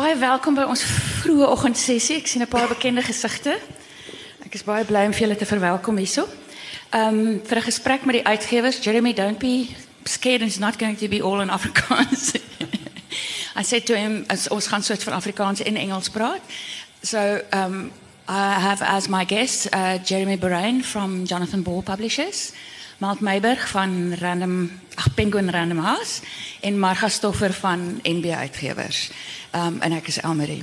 Baie welkom by ons vroeë oggendsessie. Ek sien 'n paar bekende gesigte. Ek is baie bly om vir julle te verwelkom hierso. 'n gesprek met die uitgewers, Jeremy don't be scared it's not going to be all in Afrikaans. I said to him as ons gaan soort van Afrikaans en Engels praat. So um I have as my guest uh, Jeremy Burain from Jonathan Ball Publishers. Melt Myburgh van Random ag Penguin Random House en Marga Stoffer van NB Uitgewers. Um en ek is Elmari.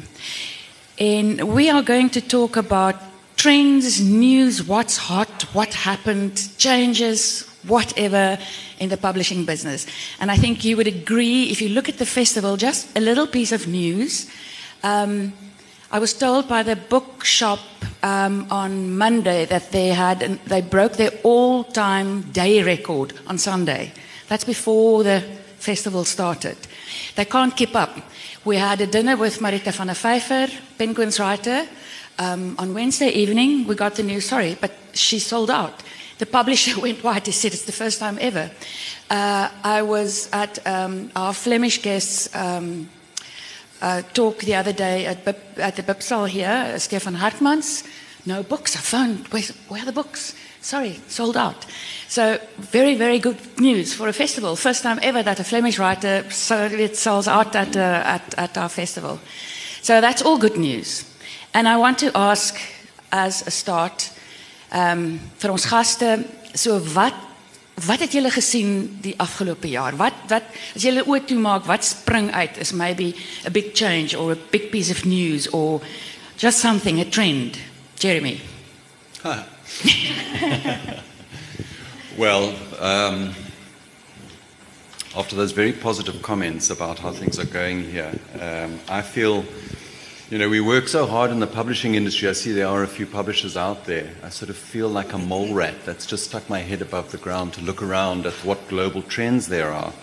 And we are going to talk about trends, news, what's hot, what happened, changes, whatever in the publishing business. And I think you would agree if you look at the festival, just a little piece of news. Um, I was told by the bookshop um, on Monday that they had they broke their all-time day record on Sunday. That's before the festival started. They can't keep up. We had a dinner with Marita van der Vyver, Penguins writer. Um, on Wednesday evening, we got the news. Sorry, but she sold out. The publisher went white. He said it's the first time ever. Uh, I was at um, our Flemish guests. Uh, talk the other day at, Bip, at the Bipsal here, Stefan Hertmans. No books. I phoned. Where's, where are the books? Sorry, sold out. So very, very good news for a festival. First time ever that a Flemish writer sells out at, uh, at, at our festival. So that's all good news. And I want to ask, as a start, um, vir ons so wat Wat het julle gesien die afgelope jaar? Wat wat as julle oë toe maak, wat spring uit is maybe a big change or a big piece of news or just something a trend. Jeremy. Huh. well, um, after those very positive comments about how things are going here, um, I feel you know, we work so hard in the publishing industry. I see there are a few publishers out there. I sort of feel like a mole rat that's just stuck my head above the ground to look around at what global trends there are.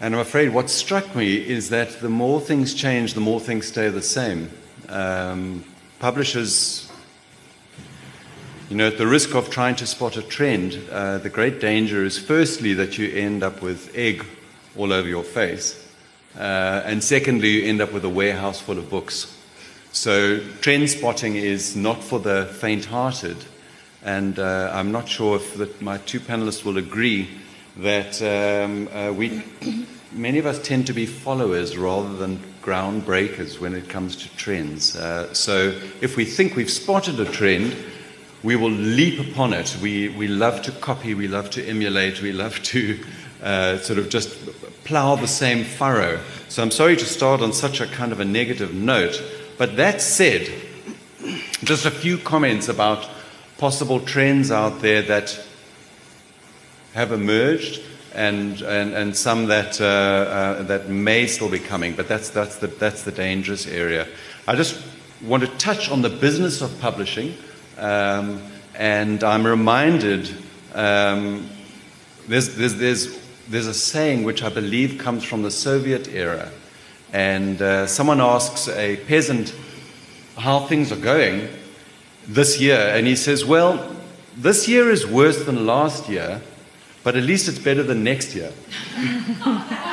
And I'm afraid what struck me is that the more things change, the more things stay the same. Um, publishers, you know, at the risk of trying to spot a trend, uh, the great danger is firstly that you end up with egg all over your face. Uh, and secondly, you end up with a warehouse full of books. So, trend spotting is not for the faint hearted. And uh, I'm not sure if the, my two panelists will agree that um, uh, we, many of us tend to be followers rather than groundbreakers when it comes to trends. Uh, so, if we think we've spotted a trend, we will leap upon it. We, we love to copy, we love to emulate, we love to uh, sort of just plow the same furrow. So I'm sorry to start on such a kind of a negative note. But that said, just a few comments about possible trends out there that have emerged and, and, and some that, uh, uh, that may still be coming, but that's, that's, the, that's the dangerous area. I just want to touch on the business of publishing, um, and I'm reminded um, there's, there's, there's there's a saying which I believe comes from the Soviet era. And uh, someone asks a peasant how things are going this year. And he says, Well, this year is worse than last year, but at least it's better than next year.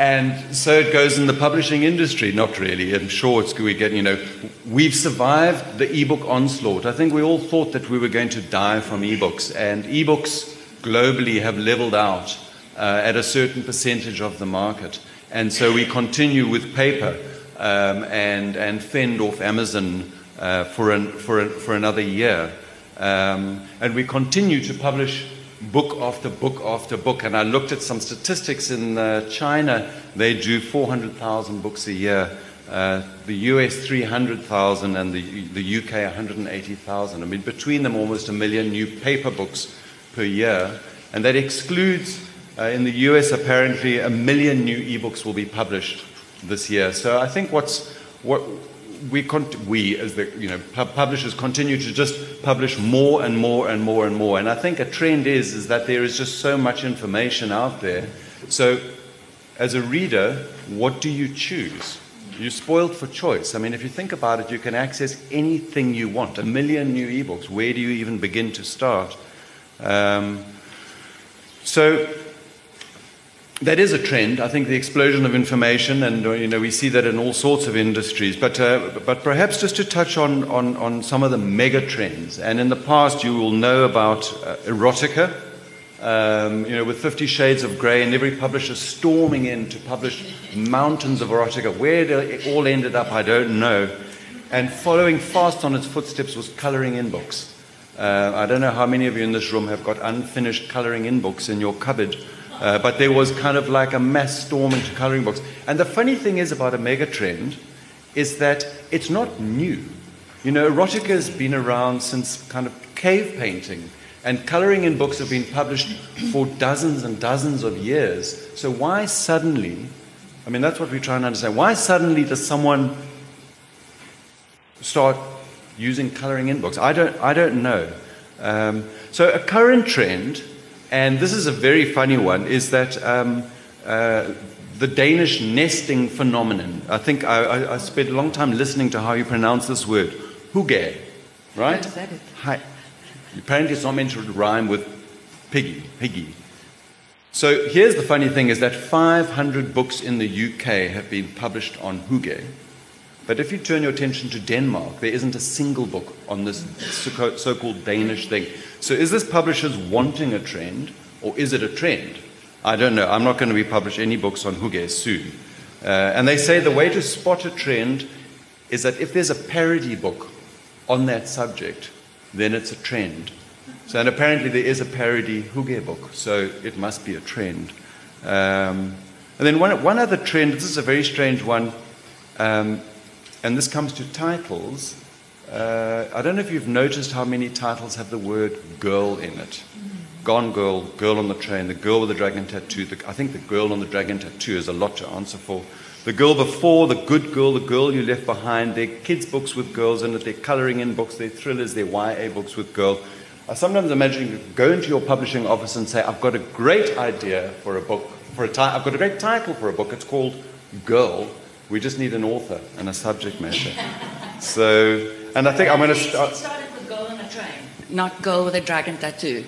and so it goes in the publishing industry. Not really. I'm sure it's we get, you know, we've survived the ebook onslaught. I think we all thought that we were going to die from ebooks, and ebooks globally have leveled out uh, at a certain percentage of the market. And so we continue with paper um, and, and fend off Amazon uh, for, an, for, an, for another year. Um, and we continue to publish book after book after book. And I looked at some statistics in uh, China, they do 400,000 books a year. Uh, the US 300,000 and the, the UK 180,000. I mean, between them, almost a million new paper books per year. And that excludes, uh, in the US, apparently, a million new ebooks will be published this year. So I think what's, what, we, we as the you know, publishers continue to just publish more and more and more and more. And I think a trend is, is that there is just so much information out there. So as a reader, what do you choose? You're spoiled for choice. I mean, if you think about it, you can access anything you want. A million new ebooks. Where do you even begin to start? Um, so that is a trend. I think the explosion of information, and uh, you know, we see that in all sorts of industries. But, uh, but perhaps just to touch on, on, on some of the mega trends. And in the past, you will know about uh, erotica, um, you know, with Fifty Shades of Grey, and every publisher storming in to publish mountains of erotica. Where it all ended up, I don't know. And following fast on its footsteps was colouring in books. Uh, I don't know how many of you in this room have got unfinished colouring in books in your cupboard. Uh, but there was kind of like a mass storm into coloring books. And the funny thing is about a mega trend is that it's not new. You know, erotica has been around since kind of cave painting, and coloring in books have been published for dozens and dozens of years. So why suddenly, I mean, that's what we're trying to understand. Why suddenly does someone start using coloring in books? I don't, I don't know. Um, so a current trend and this is a very funny one, is that um, uh, the Danish nesting phenomenon. I think I, I, I, spent a long time listening to how you pronounce this word, hygge, right? Hi. Apparently it's not meant to rhyme with piggy, piggy. So here's the funny thing is that 500 books in the UK have been published on hygge. But if you turn your attention to Denmark, there isn't a single book on this so called Danish thing. So is this publishers wanting a trend, or is it a trend? I don't know. I'm not going to be publish any books on hygge soon. Uh, and they say the way to spot a trend is that if there's a parody book on that subject, then it's a trend. So, and apparently there is a parody hygge book, so it must be a trend. Um, and then one, one other trend, this is a very strange one. Um, and this comes to titles. Uh, I don't know if you've noticed how many titles have the word girl in it. Gone Girl, Girl on the Train, The Girl with the Dragon Tattoo. The, I think The Girl on the Dragon Tattoo is a lot to answer for. The Girl Before, The Good Girl, The Girl You Left Behind. They're kids' books with girls in it, they're colouring in books, they're thrillers, they're YA books with girls. I sometimes imagine you go into your publishing office and say, I've got a great idea for a book, for a ti- I've got a great title for a book. It's called Girl. We just need an author and a subject matter. so, and I think I'm going to start. It started with Girl on a Train, not Girl with a Dragon Tattoo.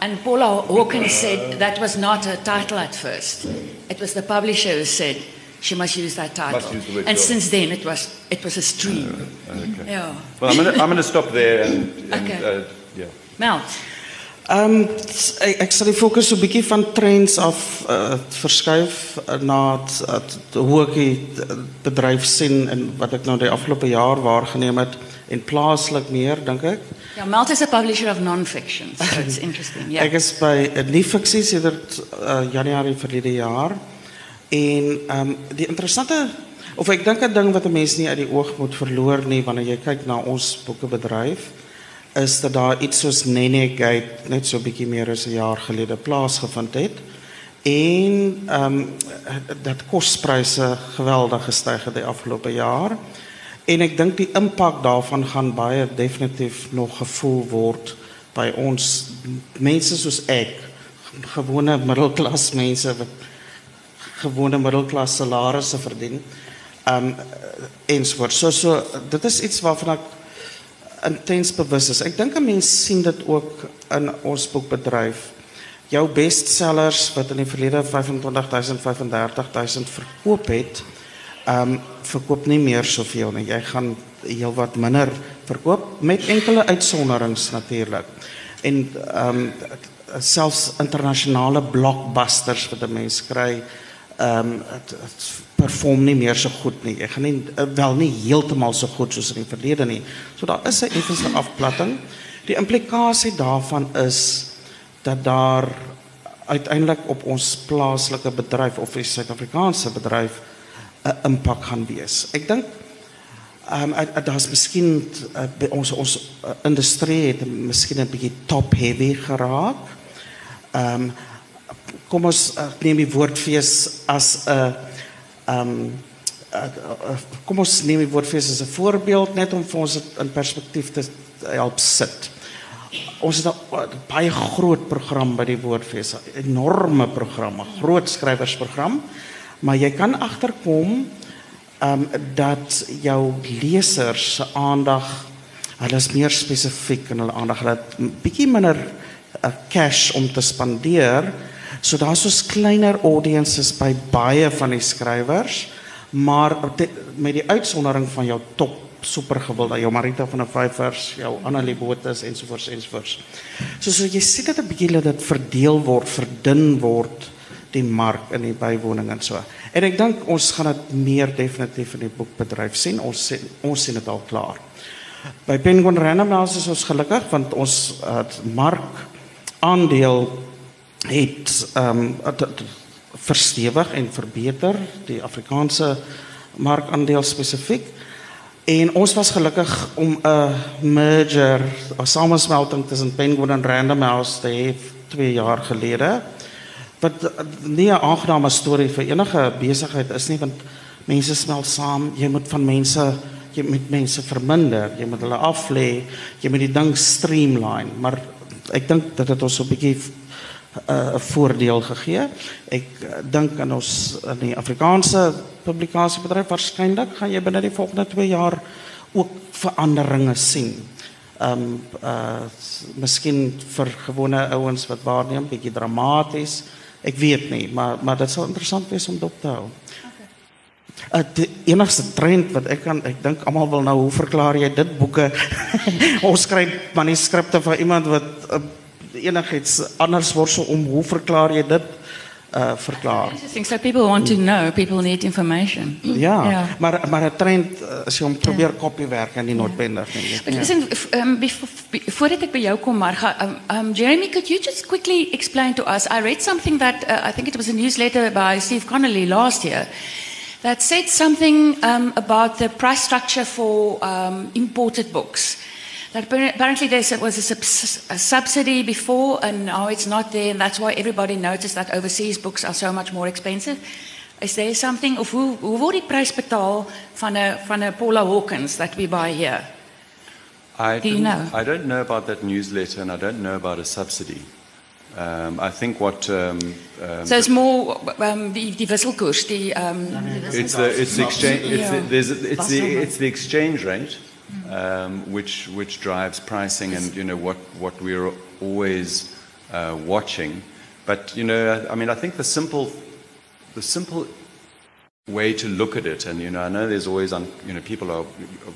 And Paula Hawkins said that was not her title at first. It was the publisher who said she must use that title. Use and since then, it was it was a stream. Uh, okay. Yeah. Well, I'm going to I'm going to stop there and, and okay. uh, yeah. Mel. Ehm um, ek, ek sal die fokus so 'n bietjie van trends af uh, verskuif uh, na hoe ek die bedryf sien en wat ek nou die afgelope jaar waargeneem het en plaaslik meer dink ek. Ja, Malt is a publisher of non-fiction, so it's interesting. Yeah. ek is by 'n nuwe fiksie sedert uh, Januarie verlede jaar en ehm um, die interessante of ek dink 'n ding wat 'n mens nie uit die oog moet verloor nie wanneer jy kyk na ons boekebedryf is dat daar iets soos Nene Gate net so 'n bietjie meer as 'n jaar gelede plaasgevind het en ehm um, dat kospryse geweldig gestyg het die afgelope jaar. En ek dink die impak daarvan gaan baie definitief nog gevoel word by ons mense soos ek gewone middelklas mense wat gewone middelklas salarisse verdien ehm um, ensvoort so so dit is iets waarvan ek intens bewus is. Ek dink 'n mens sien dit ook in ons boekbedryf. Jou bestsellers wat in die verlede 25000 35000 verkoop het, ehm um, verkoop meer soveel nie. Jy gaan heelwat minder verkoop met enkele uitsonderings natuurlik. En ehm um, selfs blockbusters wat 'n mens kry, ehm um, perform nie meer so goed nie. Ek gaan nie eh, wel nie heeltemal so goed soos in die verlede nie. So daar is 'n effense afplatting. Die implikasie daarvan is dat daar uiteindelik op ons plaaslike bedryf of die Suid-Afrikaanse bedryf 'n impak gaan wees. Ek dink ehm um, daar's miskien uh, ons ons uh, industrie het miskien 'n bietjie top heavy geraak. Ehm um, kom ons uh, neem die woordfees as 'n Ehm um, kom ons neem die woordfees as 'n voorbeeld net om vir ons in perspektief te help sit. Ons het 'n baie groot program by die woordfees, 'n enorme program, 'n groot skrywersprogram, maar jy kan agterkom ehm um, dat jou lesers se aandag hulle is meer spesifiek en hulle aandag het bietjie minder uh, cash om te spandeer So daar's soos kleiner audiences by baie van die skrywers, maar te, met die uitsondering van jou top supergewilde, jou Marita van der Vyvers, jou Annelie Botha ensovoorts ensovoorts. So so jy sien dit 'n bietjie dat dit verdeel word, verdun word die mark in die bywoning en so. En ek dink ons gaan dit meer definitief in die boekbedryf sien. Ons sien, ons sien dit al klaar. By Penguin Random House is ons gelukkig want ons het mark aandeel het ehm um, verstewig en verbeter die Afrikaanse markandeel spesifiek. En ons was gelukkig om 'n merger, 'n samensmelting tussen Penguin en Random House te hê 2 jaar gelede. Wat nie 'n aangename storie vir enige besigheid is nie want mense smelt saam, jy moet van mense jy moet mense verminder, jy moet hulle aflê, jy moet die ding streamline, maar ek dink dat dit ons 'n bietjie 'n uh, voordeel gegee. Ek uh, dink aan ons in die Afrikaanse publikasiebedryf waarskynlik gaan jy binne die volgende 2 jaar ook veranderinge sien. Ehm um, uh miskien vir gewone ouens wat waarneem bietjie dramaties. Ek weet nie, maar maar dit sal interessant wees om dop te hou. Uh, die enigste trend wat ek kan ek dink almal wil nou hoe verklaar jy dit boeke ons skryf manuskripte vir iemand wat uh, enigiets anders word om hoe verklaar jy dit uh verklaar. Interesting. So people want to know, people need information. Ja, ja. maar maar 'n trend uh, as jy om probeer kopiewerk en nie noodwendig nie. But listen, um, voordat ek by jou kom, maar um, um, Jeremy, could you just quickly explain to us? I read something that uh, I think it was a newsletter by Steve Connolly last year that said something um, about the price structure for um, imported books. That apparently there was a, sub- a, subsidy before, and now it's not there, and that's why everybody noticed that overseas books are so much more expensive. Is there something, of hoe, hoe word die prijs betaal van een, van een Paula Hawkins that we buy here? I Do you know? I don't know about that newsletter, and I don't know about a subsidy. Um, I think what. Um, um, so it's more um, the, the wisselkoers, the. Um, it's the it's the exchange. It's, the, there's, it's the it's the exchange rate um, which which drives pricing and you know what what we're always uh, watching. But you know, I, I mean, I think the simple the simple way to look at it, and you know, I know there's always un, you know people are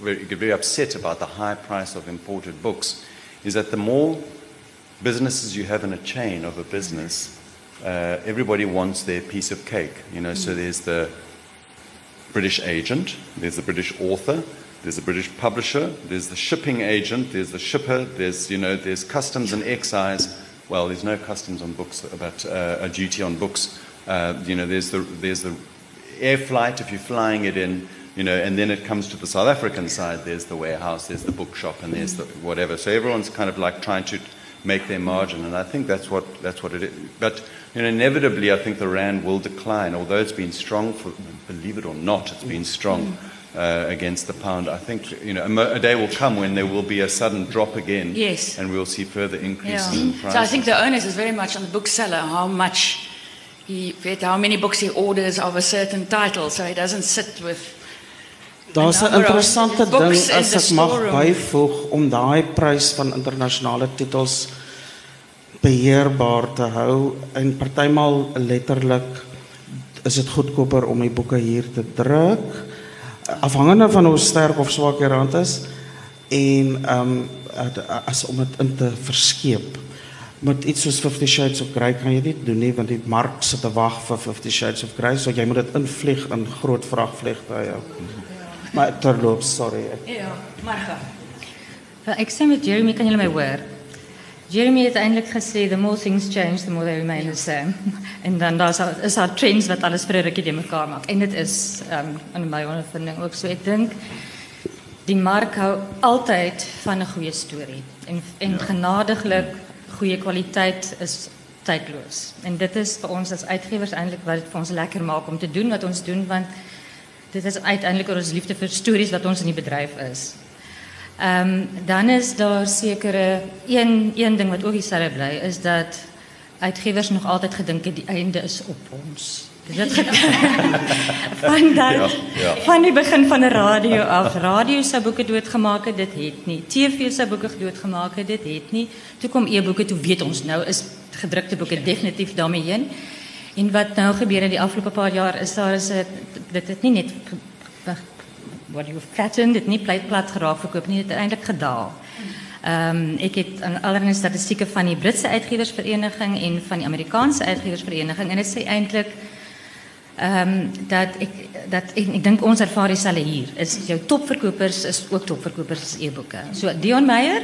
very, get very upset about the high price of imported books, is that the more businesses you have in a chain of a business, uh, everybody wants their piece of cake. You know, so there's the British agent, there's the British author, there's a British publisher, there's the shipping agent, there's the shipper, there's, you know, there's customs and excise. Well, there's no customs on books, but uh, a duty on books. Uh, you know, there's the, there's the air flight if you're flying it in, you know, and then it comes to the South African side. There's the warehouse, there's the bookshop, and there's the whatever. So everyone's kind of like trying to make their margin, and I think that's what that's what it is. But you know, inevitably, I think the rand will decline, although it's been strong for, believe it or not, it's been strong uh, against the pound. I think you know a, a, day will come when there will be a sudden drop again. Yes. And we'll see further increases yeah. in prices. So I think the onus is very much on the bookseller how much he how many books he orders of a certain title, so he doesn't sit with. Daar's 'n interessante ding as ek mag byvoeg om daai prys van internasionale titels beheerbaar te hou en partymal letterlik is dit goedkoper om die boeke hier te druk afhangende van hoe sterk of swak die rand is en ehm um, as om dit in te verskeep. Met iets soos 50 Shades of Grey kan jy dit doen nie want die mark sit te wag vir 50 Shades of Grey, so jy moet dit invlieg in groot vragvliegtuie. Maar terloops, sorry. Ja, maar. Ek sê met Jeremy kan jy my hoor? Jeremy het eintlik gesê the more things change the more they remain the same. en dan daar's is daar trends wat alles vir 'n rukkie te mekaar maak. En dit is ehm um, in my ondervinding ook so. Ek dink die mark hou altyd van 'n goeie storie en en ja. genadiglik goeie kwaliteit is tydloos. En dit is vir ons as uitgewers eintlik wat dit vir ons lekker maak om te doen wat ons doen want dit is uiteindelik oor ons liefde vir stories wat ons in die bedryf is. Um, dan is daar sekere een een ding wat ook dieselfde bly is dat uitgewers nog altyd gedink het die einde is op ons. Dis dit van dan Ja, ja. van die begin van 'n radio af. Radio sou boeke doodgemaak het, dit het nie. TV sou boeke doodgemaak het, dit het nie. Toe kom e-boeke, toe weet ons nou is gedrukte boeke definitief daarmee heen. En wat nou gebeur in die afgelope paar jaar is daar is dit het nie net wat jy flatten dit nie plat plat geraak verkoop nie, dit het eintlik gedaal. Ehm um, ek het aan allerlei statistieke van die Britse uitgewersvereniging en van die Amerikaanse uitgewersvereniging en dit sê eintlik ehm um, dat ek dat ek, ek dink ons ervaar dieselfde hier. Is jou topverkopers is ook topverkopers e-boeke. So Dion Meyer,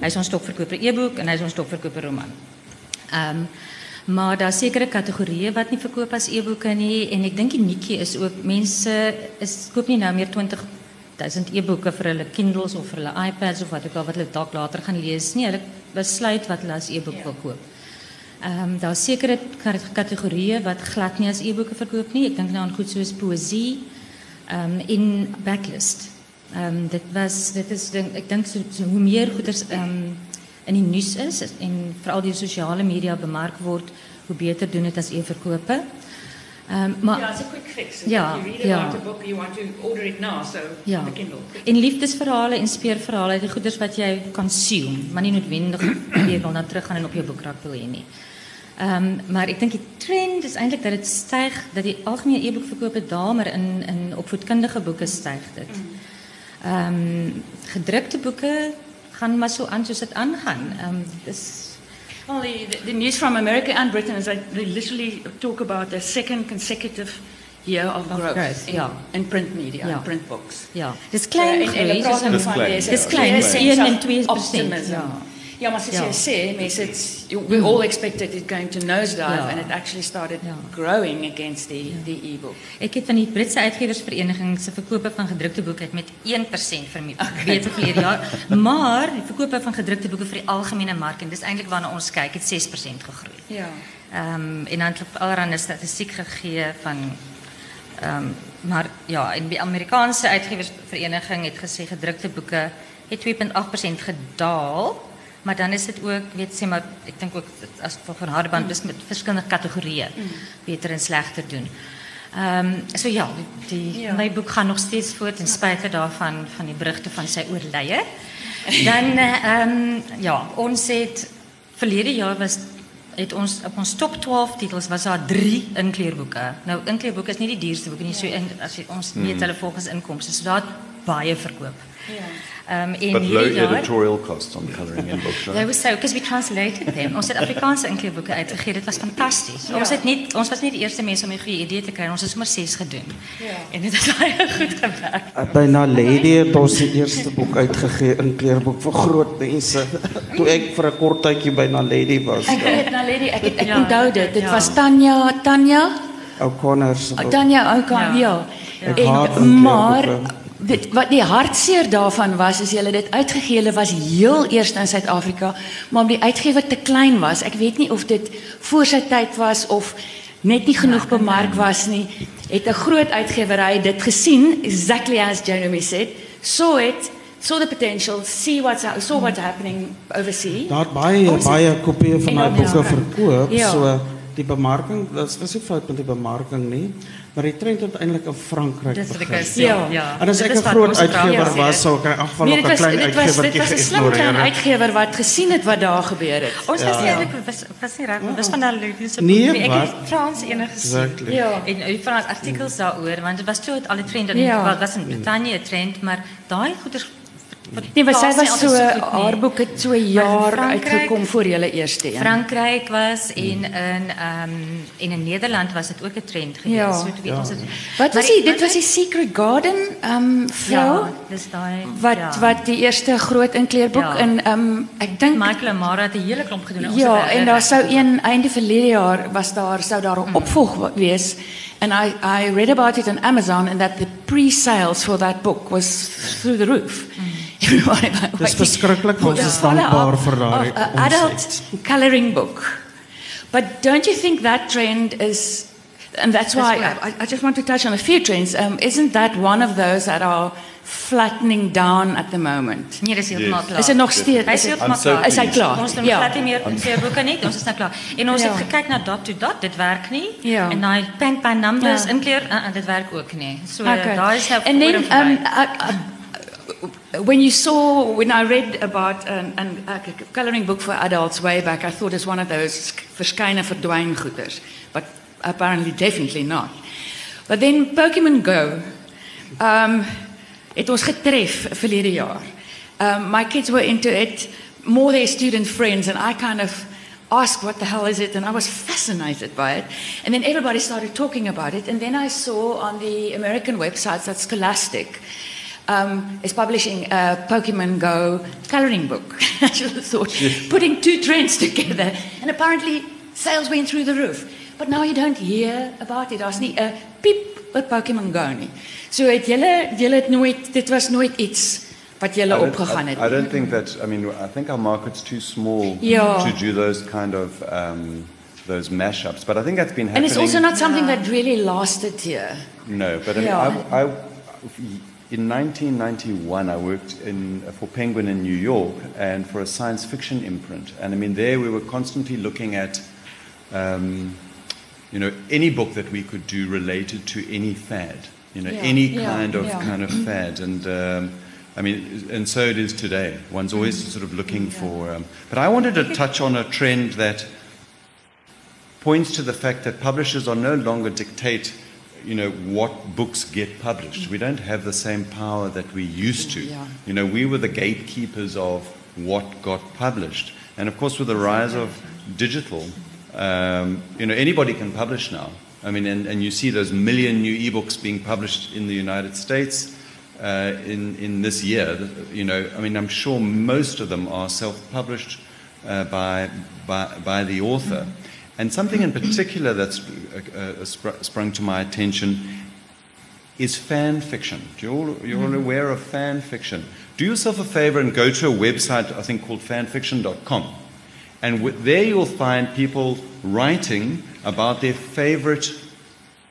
hy's ons topverkoper e-boek en hy's ons topverkoper roman. Ehm maar daar sekere kategorieë wat nie verkoop as e-boeke nie en ek dink die netjie is ook mense is koop nie nou meer 20 1000 e-boeke vir hulle Kindles of vir hulle iPads of wat ook al wat hulle dalk later gaan lees nie. Hulle besluit wat hulle as e-boek wil koop. Ehm daar sekere kategorieë wat glad nie as e-boeke verkoop nie. Ek dink nou aan goed soos poësie ehm um, in backlist. Ehm um, dit was dit is denk, ek dink so, hoe meer goeders ehm in die nuus is en veral die sosiale media bemark word, hoe beter doen dit as e-verkope. Ehm um, maar Yeah, it's a quick fix. Ja, If you read ja. about a book, you want to order it now, so Ja. the Kindle. En liefdesverhale en speurverhale, die goeders wat jy consume, maar nie noodwendig jy wil na teruggaan en op jou boekrak wil hê nie. Ehm um, maar ek dink die trend is eintlik dat dit styg, dat die algemene e-boekverkope daal, maar in in opvoedkundige boeke styg dit. Ehm um, gedrukte boeke gaan maar so aan soos dit aangaan. Um, dis Well, the, the, the news from America and Britain is that they literally talk about a second consecutive year of, Of growth, growth, in, ja. in print media, Ja. in print books. ja, dis klein en, en groei, hulle praat soos dan Dis klein. dis Dis klein, 1 en 2%, optimism. ja. Ja, maar sê, mense it's we all expected it going to nosedive and it actually started growing against the the e-book. Ek het van die Britse uitgewersvereniging se verkope van gedrukte boeke het met 1% verbeter verlede jaar, maar die verkope van gedrukte boeke vir die algemene mark en dis eintlik waarna ons kyk, het 6% gegroei. Ja. Ehm um, en dan het allerhande statistiek gegee van ehm um, maar ja, en die Amerikaanse uitgewersvereniging het gesê gedrukte boeke het 2.8% gedaal. Maar dan is dit ook, weet sê maar, ek dink ook dat as gevolg van hardeband dis met verskillende kategorieë beter en slegter doen. Ehm um, so ja, die, Ja. my boek gaan nog steeds voort en spite daarvan van die berigte van sy oorlede. Dan um, ja, ons het verlede jaar was het ons op ons top 12 titels was daar 3 inkleurboeke. Nou inkleurboeke is nie die duurste boeke nie, so in, as jy ons meet hulle volgens inkomste, so daar het baie verkoop. Ja. Ehm um, en But low editorial costs on colouring in books, They right? were so because we translated them. Ons het Afrikaanse inkleurboeke uitgegee. Dit was fantasties. Ons het nie ons was nie die eerste mense om 'n goeie idee te kry. Ons het sommer 6 gedoen. Ja. En dit het baie goed gewerk. Uh, Byna Lady het ons die eerste boek uitgegee in kleurboek vir groot mense. Toe ek vir 'n kort tydjie by Lady was. Ek weet nou lady, ek het, ek Ja. onthou dit. Dit Ja. was Tanya, Tanya, Ou Connors. Oh, Tanya ook Ja. ja. En maar. Dit wat die hartseer daarvan was is hulle dit uitgegee, hulle was heel eers in Suid-Afrika, maar omdat die uitgewer te klein was. Ek weet nie of dit voor sy tyd was of net nie genoeg bemark was nie. Het 'n groot uitgewery dit gesien, exactly as Jeremy said, saw it, saw the potential, see what's saw what's happening overseas. Daar het baie Ons baie kopieë van dan boeke ja. verkoop. Ja. So die bemarking, dit was nie fout met die bemarking nie, maar die trend het eintlik in Frankryk ek begin. Ja. ja. En as Dit ek is 'n groot uitgewer al was, sou ek in elk geval Nee, ook dit 'n was klein dit was dit uitgewertjie was 'n slim klein het. uitgewer wat gesien het wat daar gebeur het. Ons was Ja. ja. eintlik was was nie reg, dis van daai Ludiese Nee, Ek wat? het Frans enige gesien. Exactly. Ja. En u Frans artikels daaroor want dit was toe het al die trend in Ja. wat was in Brittanje 'n trend, maar daai goeders Nee, maar sy was so nie. haar boek het so jaar uitgekom voor julle eerste een. Frankryk was en in ehm en in Nederland was dit ook 'n trend geweest. Ja. So weet ons dit. Wat was die dit was die Secret Garden um vrou Ja, dis daai wat ja. wat die eerste groot inkleerboek Ja. in um ek dink Michael Amara het 'n hele klomp gedoen. Ons ja het en daar sou gedoen. een einde verlede jaar was daar sou daar 'n opvolg wa- wees and I I read about it on Amazon and that the pre-sales for that book was through the roof. Everybody Dis verskriklik, ons is follow dankbaar up vir daardie of a adult coloring book. But don't you think that trend is and that's why I, I just want to touch on a few trends. Um, isn't that one of those that are flattening down at the moment? Nee, dis heeltemal Yes. klaar. Is het nog steeds? Hy Is is het, heeltemal I'm so klaar. is hy klaar? Ons doen Ja. glad nie meer vir boeke nie. Ons is nou klaar. En ons Ja. het gekyk na dot to dot, dit werk nie. Ja. En daai pen by numbers Ja. inkleer, uh, uh, dit werk ook nie. So Okay. daai is nou and then oor en um, verby. I, I, when you saw when I read about an, an, a coloring book for adults way back, I thought it's one of those verskeie verdwyn goeders, but apparently definitely not. But then Pokemon Go, um, het ons getref verlede jaar. Um, my kids were into it, more their student friends, and I kind of asked what the hell is it, and I was fascinated by it. And then everybody started talking about it, and then I saw on the American websites that Scholastic um, is publishing a Pokemon Go coloring book. I should have thought, putting two trends together, and apparently sales went through the roof. But now you don't hear about it. Daar's nie 'n piep oor Pokemon Go nie. So het julle julle het nooit dit was nooit iets wat julle I don't- opgegaan het. I, I don't think that. I mean, I think our market's too small Yeah. to do those kind of um, those mashups. But I think that's been and it's also not something that really lasted here. No, but I mean, Yeah. I, I, in 1991, I worked in, for Penguin in New York and for a science fiction imprint. And I mean, there we were constantly looking at, um, you know, any book that we could do related to any fad, you know, Yeah, any yeah, kind of yeah. kind of fad. And um, I mean, and so it is today. One's always sort of looking for. Um, but I wanted to touch on a trend that points to the fact that publishers are no longer dictate you know what books get published. We don't have the same power that we used to. Yeah. you know we were the gatekeepers of what got published. And of course with the rise of digital um, you know anybody can publish now. I mean and, and you see those million new ebooks being published in the united states uh, in, in this year. You know i mean i'm sure most of them are self-published uh, by, by, by the author. And something in particular that's uh, uh, spr- sprung to my attention is fan fiction. Do you all, you're all aware of fan fiction? Do yourself a favor and go to a website, I think, called fanfiction.com. And w- there you'll find people writing about their favorite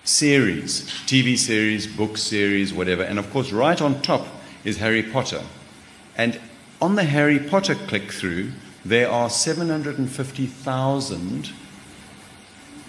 series, TV series, book series, whatever. And of course, right on top is Harry Potter. And on the Harry Potter click through, there are 750,000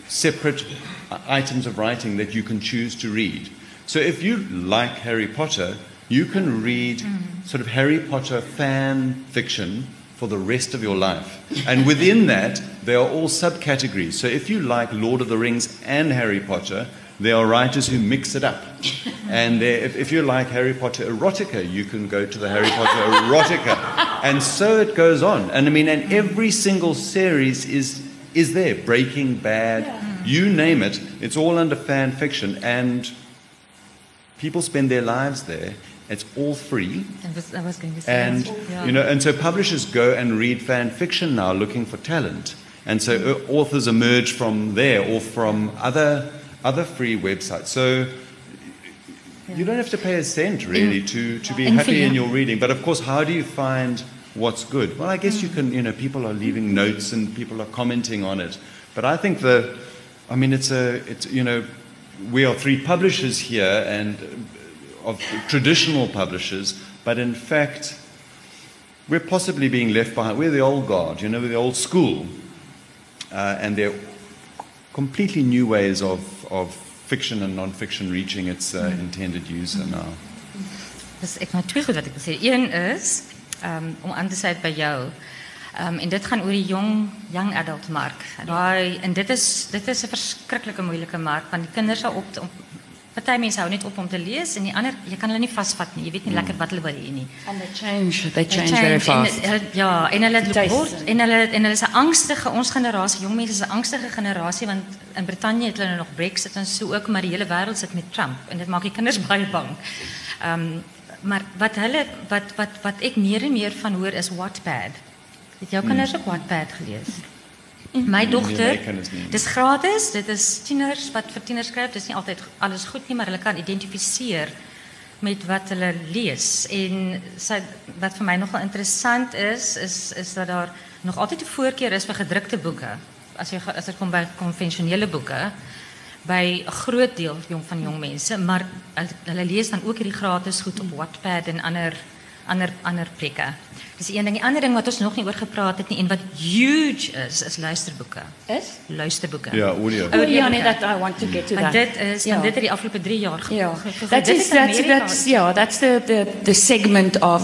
separate uh, items of writing that you can choose to read. So if you like Harry Potter, you can read sort of Harry Potter fan fiction for the rest of your life. And within that, there are all subcategories. So if you like Lord of the Rings and Harry Potter, there are writers who mix it up. And there, if, if you like Harry Potter erotica, you can go to the Harry Potter erotica. And so it goes on. And I mean, and every single series is, is there. Breaking Bad, you name it, it's all under fan fiction. And people spend their lives there. It's all free. En was I was going to say And you know, and so publishers go and read fan fiction now, looking for talent, and so uh, authors emerge from there or from other other free websites. So you don't have to pay a cent really to, to be happy in your reading. But of course, how do you find what's good? Well, I guess you can. You know, people are leaving notes and people are commenting on it. But I think the, I mean, it's a, it's you know, we are three publishers here and uh, of traditional publishers, but in fact, we're possibly being left behind. We're the old guard, you know, we're the old school, uh, and there are completely new ways of of fiction and non-fiction reaching its uh, intended user now. Ek nou twee goed wat sê. Een is um, om aan te sluit by jou. Um, en dit gaan oor die jong young adult mark. Daai en dit is dit is 'n verskriklike moeilike mark want die kinders hou op om party mense hou net op om te lees en die ander jy kan hulle nie vasvat nie. Jy weet nie lekker wat hulle wil hê nie. And they change, they They change very fast. ja, en hulle Taste. word en hulle en hulle is 'n angstige ons generasie, jong mense is 'n angstige generasie want in Brittanje het hulle nou nog Brexit en so ook, maar die hele wêreld sit met Trump en dit maak die kinders baie bang. Ehm maar wat, hulle, wat, wat, wat ik meer en meer van hoor is Wattpad. Het jouw kinders ook Wattpad gelezen? Mijn dochter, het is gratis, dit is tieners wat voor tieners schrijft. Het is niet altijd alles goed, nie, maar hulle kan identificeren met wat hulle lees. En sy, wat voor mij nogal interessant is, is, is dat er nog altijd de voorkeur is voor gedrukte boeken. Als, je, als het komt bij conventionele boeken by 'n groot deel jong van jong mense, maar hulle, lees dan ook hierdie gratis goed op Wattpad en ander ander ander plekke. Dis een ding. Die ander ding wat ons nog nie oor gepraat het nie en wat huge is, is luisterboeke. Is? Luisterboeke. Yeah, audio. Ja, nee, that I want to get to Want that. dit is Ja. dit het die afgelope 3 jaar ge- Yeah, ge- ge- that dit is that's that's yeah, that's the the the segment of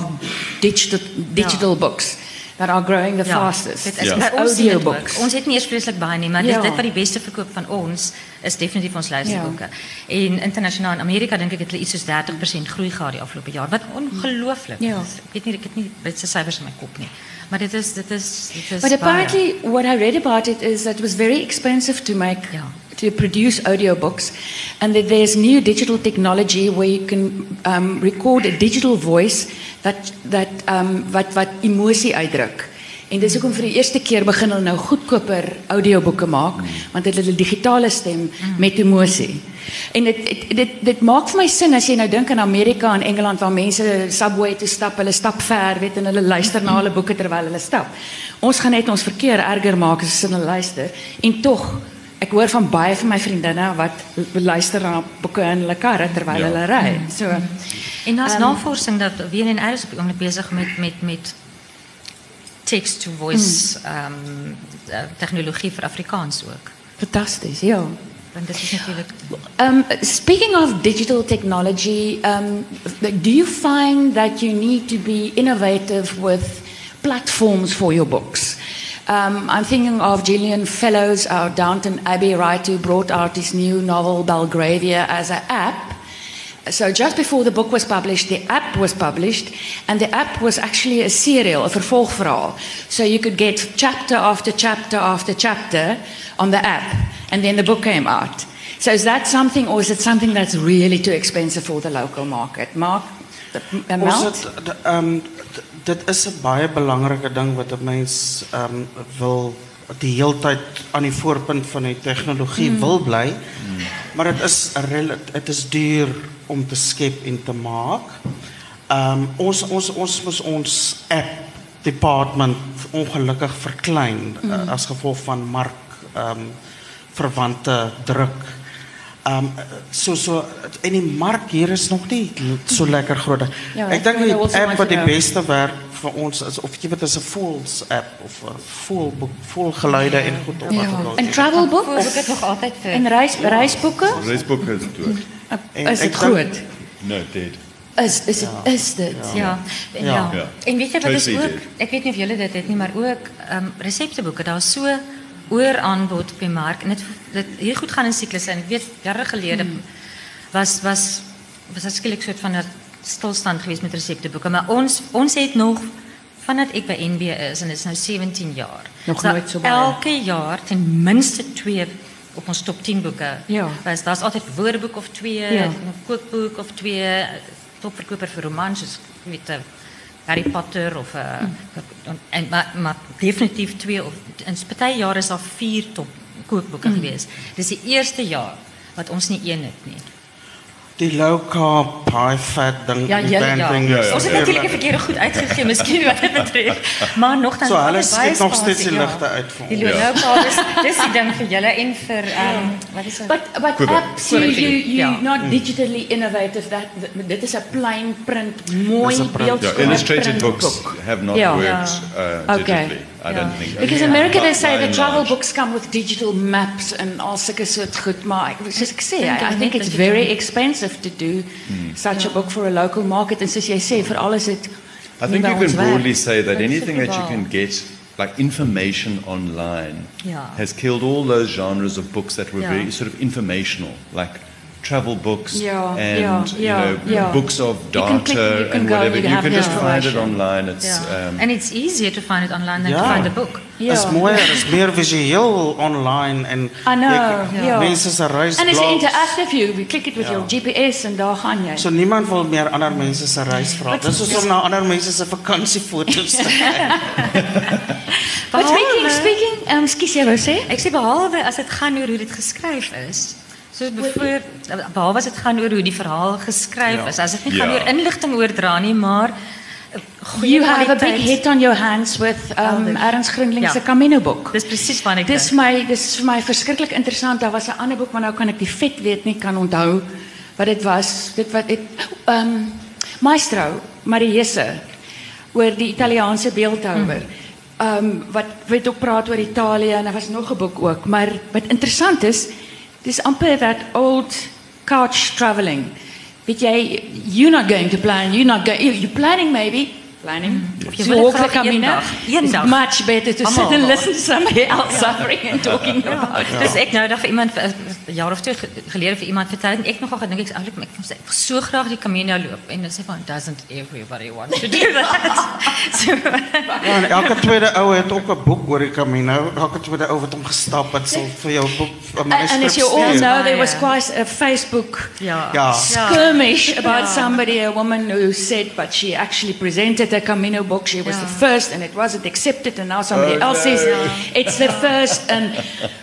digital digital books that are growing the fastest. Dit is Ja. ja. The ons sien dit audiobooks. Ons het nie eers vreeslik baie nie, maar Ja. dit dit wat die beste verkoop van ons is definitief ons luisterboeke. En internasionaal in Amerika dink ek het hulle iets soos 30% groei gehad die afgelope jaar. Wat ongelooflik Ja. is. Ek weet nie ek het nie Britse syfers in my kop nie. Maar dit is dit is dit is But baie. apparently, what I read about it is that it was very expensive to make, Yeah. To produce audiobooks, and that there's new digital technology where you can um, record a digital voice that that um, wat wat emosie uitdruk. En dis hoekom vir die eerste keer begin hulle nou goedkoper audioboeke maak, want dit het 'n digitale stem met emosie. En dit dit dit dit maak vir my sin as jy nou dink aan Amerika en Engeland waar mense subway toe stap, hulle stap ver, weet en hulle luister na hulle boeke terwyl hulle stap. Ons gaan net ons verkeer erger maak as hulle luister. En tog ek hoor van baie van my vriendinne wat luister na boeke in hulle karre terwyl Ja. hulle ry. So En daar's Ehm, navorsing dat WNR is op die oomblik besig met met met text to voice ehm um, tegnologie vir Afrikaans ook. fantasties, ja. Want dit is natuurlik Um, speaking of digital technology, um, do you find that you need to be innovative with platforms for your books? Um, I'm thinking of Julian Fellowes, our Downton Abbey writer, who brought out his new novel Belgravia as an app. So just before the book was published, the app was published, and the app was actually a serial, a vervolgverhaal. So you could get chapter after chapter after chapter on the app, and then the book came out. So is that something, or is it something that's really too expensive for the local market? Mark, the amount? Het dit is 'n baie belangrike ding wat 'n mens ehm wil die heeltyd aan die voorpunt van die tegnologie mm. wil bly. Mm. Maar dit is dit is duur om te skep en te maak. Ehm ons ons ons moes ons app department ongelukkig verklein mm. uh, as gevolg van mark ehm verwante druk. Um, so, en die markt hier is nog niet zo lekker groot. Ik denk dat app wat de beste werkt voor ons is, of je het is een Fools app, of full full geluiden en goed op. Ja. Een travelboek? Een nog en reis, reisboeken? Reisboeken is het Is het goed? Nee, dit. Is, is, het, is dit, ja. Ja. En weet je wat is ook, ik weet niet of jullie dit het niet, maar ook ehm, receptenboeken, dat is zo oor aanbod op die mark en dit dit hier goed gaan in siklusse en ek weet jare gelede was was was dit skielik soort van 'n stilstand geweest met resepteboeke, maar ons ons het nog vandat ek by NB is en dit is nou 17 jaar. Nog daar nooit so baie. Elke jaar ten minste 2 op ons top 10 boeke. Ja. Was daar's altyd woordeboek of 2, Ja. 'n kookboek of 2, topverkoper vir romans soos jy Harry Potter. Of, eh, hm. en, maar, maar, definitief twee. Of, in jaar is al vier top kookboeken hm. geweest. Dit is het eerste jaar wat ons niet één het. Nie die low carb high fat ding Ja, die ja. Ja, ja. Ons het eerlik. natuurlik 'n verkeerde goed uitgegee, miskien wat dit betref. Maar nogtans So, hulle baie skep nog steeds die ligte uit vir Die ons. low carb is dis die ding vir julle en vir ehm wat is dit? But but apps you you you Ja. not digitally innovative. That, that dit is 'n plain print, mooi print. Yeah, illustrated print books have not Yeah. worked uh, Okay. digitally. I Yeah. don't think. Because in Yeah. America they say the travel large. books come with digital maps and all sulke soort goed, maar soos ek sê, I, think it's very kan- expensive to do such a book for a local market and soos jy sê vir alles dit I think you can broadly say that anything that you can get, like information online, Yeah. has killed all those genres of books that were Yeah. very sort of informational, like travel books Yeah, and yeah, you know yeah. books of You can data click- you can and go, whatever. you You, can just find it online. It's Yeah. um, and it's easier to find it online than Ja. to find a book. Ja. is mooier, is meer visueel online en I know, jy- ja. mense se reis And it's interactive you, you click it with your GPS en daar gaan jy. So niemand wil meer ander mense se reis vra. Dis soos om na ander mense se vakansiefoto's te kyk. But speaking speaking, um skus jy wou sê? Ek sê behalwe as dit gaan oor hoe dit geskryf is. Soos bijvoorbeeld behalwe as dit gaan oor hoe die verhaal geskryf Ja. is, as dit nie gaan Ja. oor inligting oordra nie, maar goeie You have a big hit on your hands with um. Ernst Grundling se Ja. Camino boek. Dis presies wat ek Dis my dis vir my verskriklik interessant. Daar was 'n ander boek, maar nou kan ek die vet weet nie kan onthou wat dit was. Dit wat ehm um, Maestro Mariese oor die Italiaanse beeldhouwer. Ehm um, wat weet ook praat oor Italië en daar was nog 'n boek ook, maar wat interessant is, dis amper dat old couch traveling. Weet jy, you're not going to plan, you're not going you're planning maybe planning. Of jy to walk the graag een dag, It's much better to sit and listen to somebody else suffering and talking about it. Dus ik nou dat vir iemand eh, 'n jaar of twee ge- gelede vir iemand vertel en ek nogal gedink ek's eintlik ek ek wil so graag die Camino loop en hulle sê van doesn't everybody want to do that. so Ja, en elke tweede ou het ook 'n boek oor die Camino. Elke tweede ou wat hom gestap het, sal vir jou 'n boek 'n And, manuskrip and as you all stuur. know, there was quite a Facebook ja. Ja. skirmish about Yeah. somebody, a woman who said, but she actually presented a Camino book. She was Yeah. the first, and it wasn't accepted, and now somebody else says it's the first. And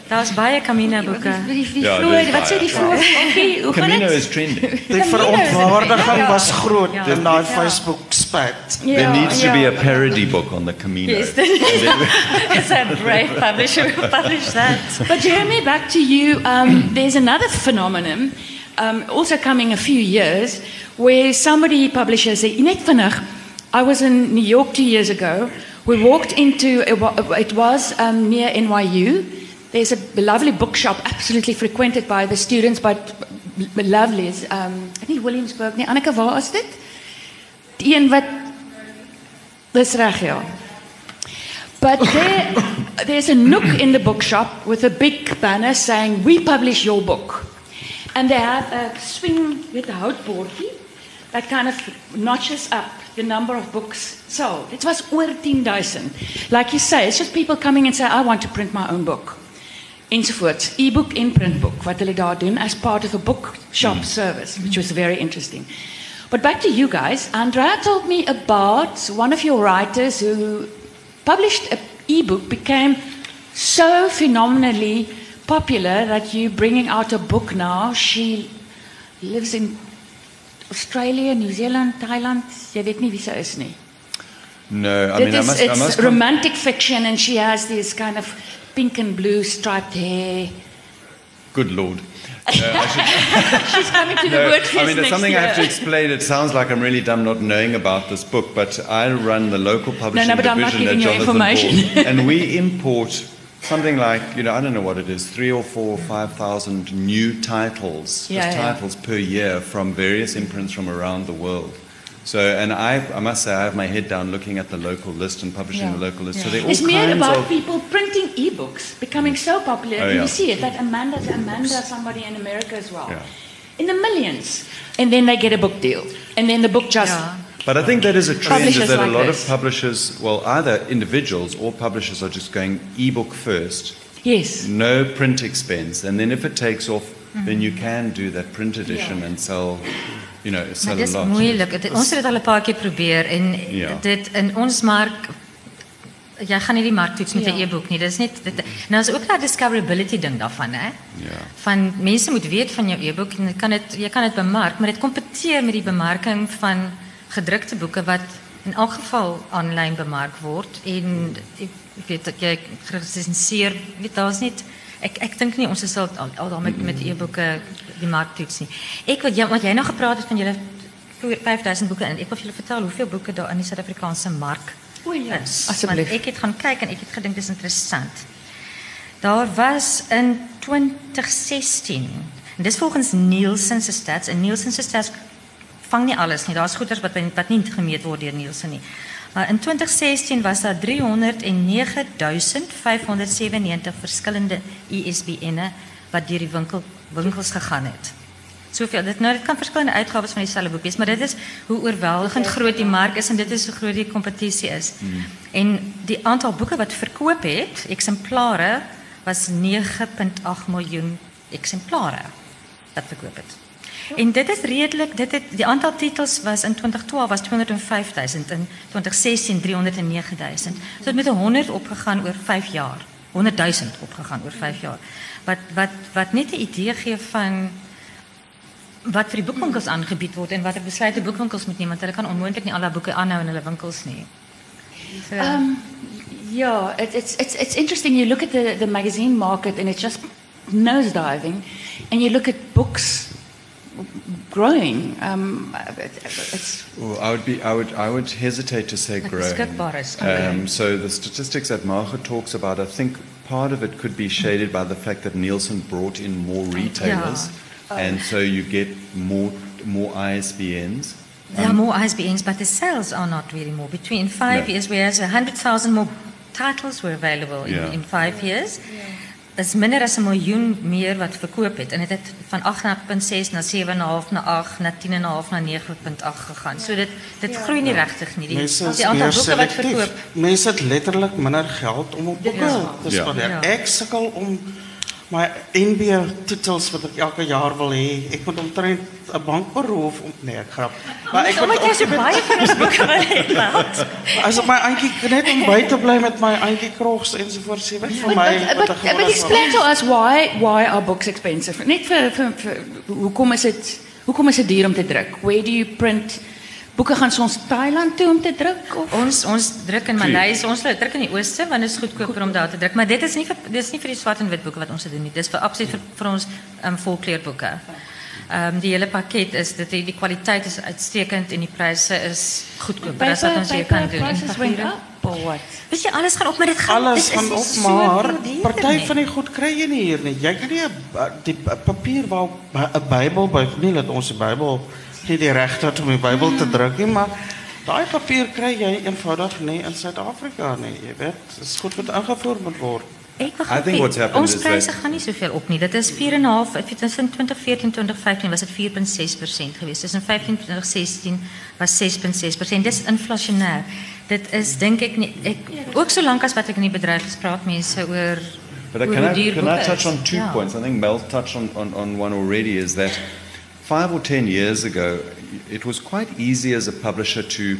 Daar's baie Camino boeke. die, die Ja, vroeë- dis wat sê die baie. vroeë? Hoe Camino dit? is trending. Die verontwaardiging Ja. was groot Ja. in daai Ja. Facebook spat. There needs to be a parody book on the Camino. Yes, it's a brave publisher who published that. But Jeremy, back to you. Um, there's another phenomenon, um, also coming a few years, where somebody publishes a net vinnig. I was in New York two years ago. We walked into it was um, near NYU. There's a lovely bookshop, absolutely frequented by the students, but lovely. Um, nie Williamsburg nie. Anneke, waar is dit? Die een wat Dis reg ja. But there, there's a nook in the bookshop with a big banner saying, We publish your book. And they have a swing with a houtboardie that kind of notches up the number of books sold. It was over 10,000. Like you say, it's just people coming and say, I want to print my own book. Enzovoorts. E-book en printbook, wat hulle daar doen as part of a bookshop hmm. service, which was very interesting. But back to you guys. Andrea told me about one of your writers who published an e-book, became so phenomenally popular that you're bringing out a book now. She lives in Australia, New Zealand, Thailand. Jy weet nie wie sy is nie. No, I mean, I is, must, I it's must com- romantic fiction and she has this kind of pink and blue striped hair. Good Lord. She's coming to the No, word I mean, there's next something I have to explain. It sounds like I'm really dumb not knowing about this book, but I run the local publishing I'm not division at Jonathan information. Ball, and we import something like, you know, I don't know what it is, three or four, five thousand new titles, Yeah, just yeah. titles per year from various imprints from around the world. So, and I, I must say, I have my head down looking at the local list and publishing Yeah. the local list. So all It's more kinds about of people printing e-books, becoming so popular. Oh, and yeah. You see it, that Amanda's Amanda, somebody in America as well. Yeah. In the millions. And then they get a book deal. And then the book just... Ja. But I think that is a trend is that like a lot this. of publishers, well, either individuals or publishers are just going ebook first, Yes. no print expense, and then if it takes off, then you mm-hmm. can do that print edition and sell, you know, Maar sell a dis lot. moeilik. Dit- Ons het dit al 'n paar keer probeer en Ja. dit in ons mark jy gaan nie die mark toets met 'n Ja. e-boek nie. Dis net dit nou is ook daai discoverability ding daarvan, hè? Ja. Van mense moet weet van jou e-boek en jy kan dit jy kan dit bemark, maar dit kompeteer met die bemarking van gedrukte boeke wat in elk geval aanlyn bemark word en ek ek weet dat jy geresenseer, weet daar's net ek ek dink nie ons is al al, al met met e-boeke die mark toets nie. Ek wat jy wat jy nou gepraat het van julle 5000 boeke en ek wil vir julle vertel hoeveel boeke daar in die Suid-Afrikaanse mark O ja, is. Want ek het gaan kyk en ek het gedink dis interessant. Daar was in 2016. En dis volgens Nielsen se stats en Nielsen se stats vang nie alles nie. Daar's goeders wat wat nie gemeet word deur Nielsen nie. Maar in 2016 was daar 309597 verskillende ISBN'e wat deur die winkel winkels gegaan het. Soveel dit nou dit kan verskillende uitgawes van dieselfde boek wees, maar dit is hoe oorweldigend groot die mark is en dit is hoe groot die kompetisie is. En die aantal boeke wat verkoop het, eksemplare was 9.8 miljoen eksemplare wat verkoop het. En dit is redelik, dit het die aantal titels was in 2012 was 205000 in 2016 309000. So het met 100 opgegaan oor 5 jaar. 100000 opgegaan oor 5 jaar. Wat wat wat net 'n idee gee van wat vir die boekwinkels aangebied word en watter besluite boekwinkels moet neem want hulle kan onmoontlik nie al daai boeke aanhou in hulle winkels. So, Um, it's it's it's interesting. You look at the the magazine market, and it's just nosediving, and you look at books growing. Um, it, it's Well, I would be, I would, I would hesitate to say Like growing. Um, so the statistics that Margaret talks about, I think part of it could be shaded by the fact that Nielsen brought in more retailers, and so you get more more ISBNs. There are more ISBNs, but the sales are not really more. Between five No. years, whereas 100,000 more titles were available in, Yeah. in five years, is minder as 'n miljoen meer wat verkoop het. En dit het van 8.6 na 7.5 na 8 na 10.5 na 9.8 gegaan. So dit dit groei nie regtig nie. Die, Mense die aantal boeke wat selectief. verkoop. Mense het letterlik minder geld om op boeke Ja. te Ja. spandeer. Ja. Ek sukkel om my NB titels wat ek elke jaar wil hê. Ek moet omtrent 'n bank beroof om nee, ek grap. Maar ek so moet baie vir ons hê. Wat? as op my eintjie net om by te bly met my eintjie krogs ensovoorts. Jy weet vir my wat ek but explain to us why why are books expensive? Net vir vir, vir hoekom is dit hoekom is dit duur om te druk? Where do you print? Boeke gaan ze ons Thailand toe om te drukken? Ons, ons druk in Maleis, ons druk in die ooste want het is goedkoper om daar te drukken. Maar dit is niet voor die swart en wit boeken wat ons doen. Dit is voor, absoluut voor, vir ons ehm, um, volkleerboeken. Um, ehm, die hele pakket is, dit, die, die kwaliteit is uitstekend en die prijzen is goedkoper. Dat is wat ons hier kan doen. Weet je, alles gaat op, maar dit gaat Alles gaat op, maar partij van die goed krijg je niet hier. Jij krijgt die papier waar een bijbel bij, dat onze bijbel nie die reg het om die Bybel te druk nie, maar daai papier kry jy eenvoudig nie in Suid-Afrika nie. Jy weet, dit is goed wat ingevoer moet word. Ek I think what's happened Ons is pryse gaan nie soveel op nie. Dit is 4.5, ek weet tussen 2014 2015 was dit 4.6% geweest. Tussen 15 2016 was 6.6%. Dis inflasionêr. Dit is dink ek nie ek ook so lank as wat ek in die bedryf is, praat mense oor But oor can I, can I touch on two Ja. points? I think Mel touched on, on, on one already is that five or ten years ago, it was quite easy as a publisher to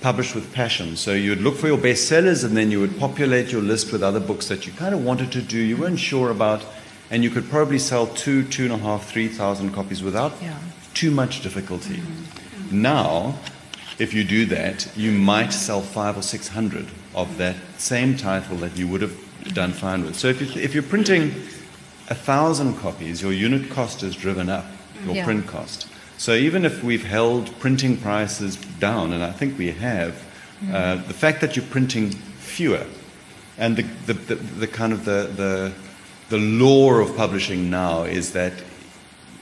publish with passion. So you would look for your bestsellers and then you would populate your list with other books that you kind of wanted to do, you weren't sure about, and you could probably sell two, two and a half, three thousand copies without Yeah. too much difficulty. Mm-hmm. Mm-hmm. Now, if you do that, you might sell five or six hundred of that same title that you would have done fine with. So if, you, if you're printing a thousand copies, your unit cost is driven up, your Yeah. print cost. So even if we've held printing prices down, and I think we have, uh, the fact that you're printing fewer, and the, the, the, the kind of the, the, the law of publishing now is that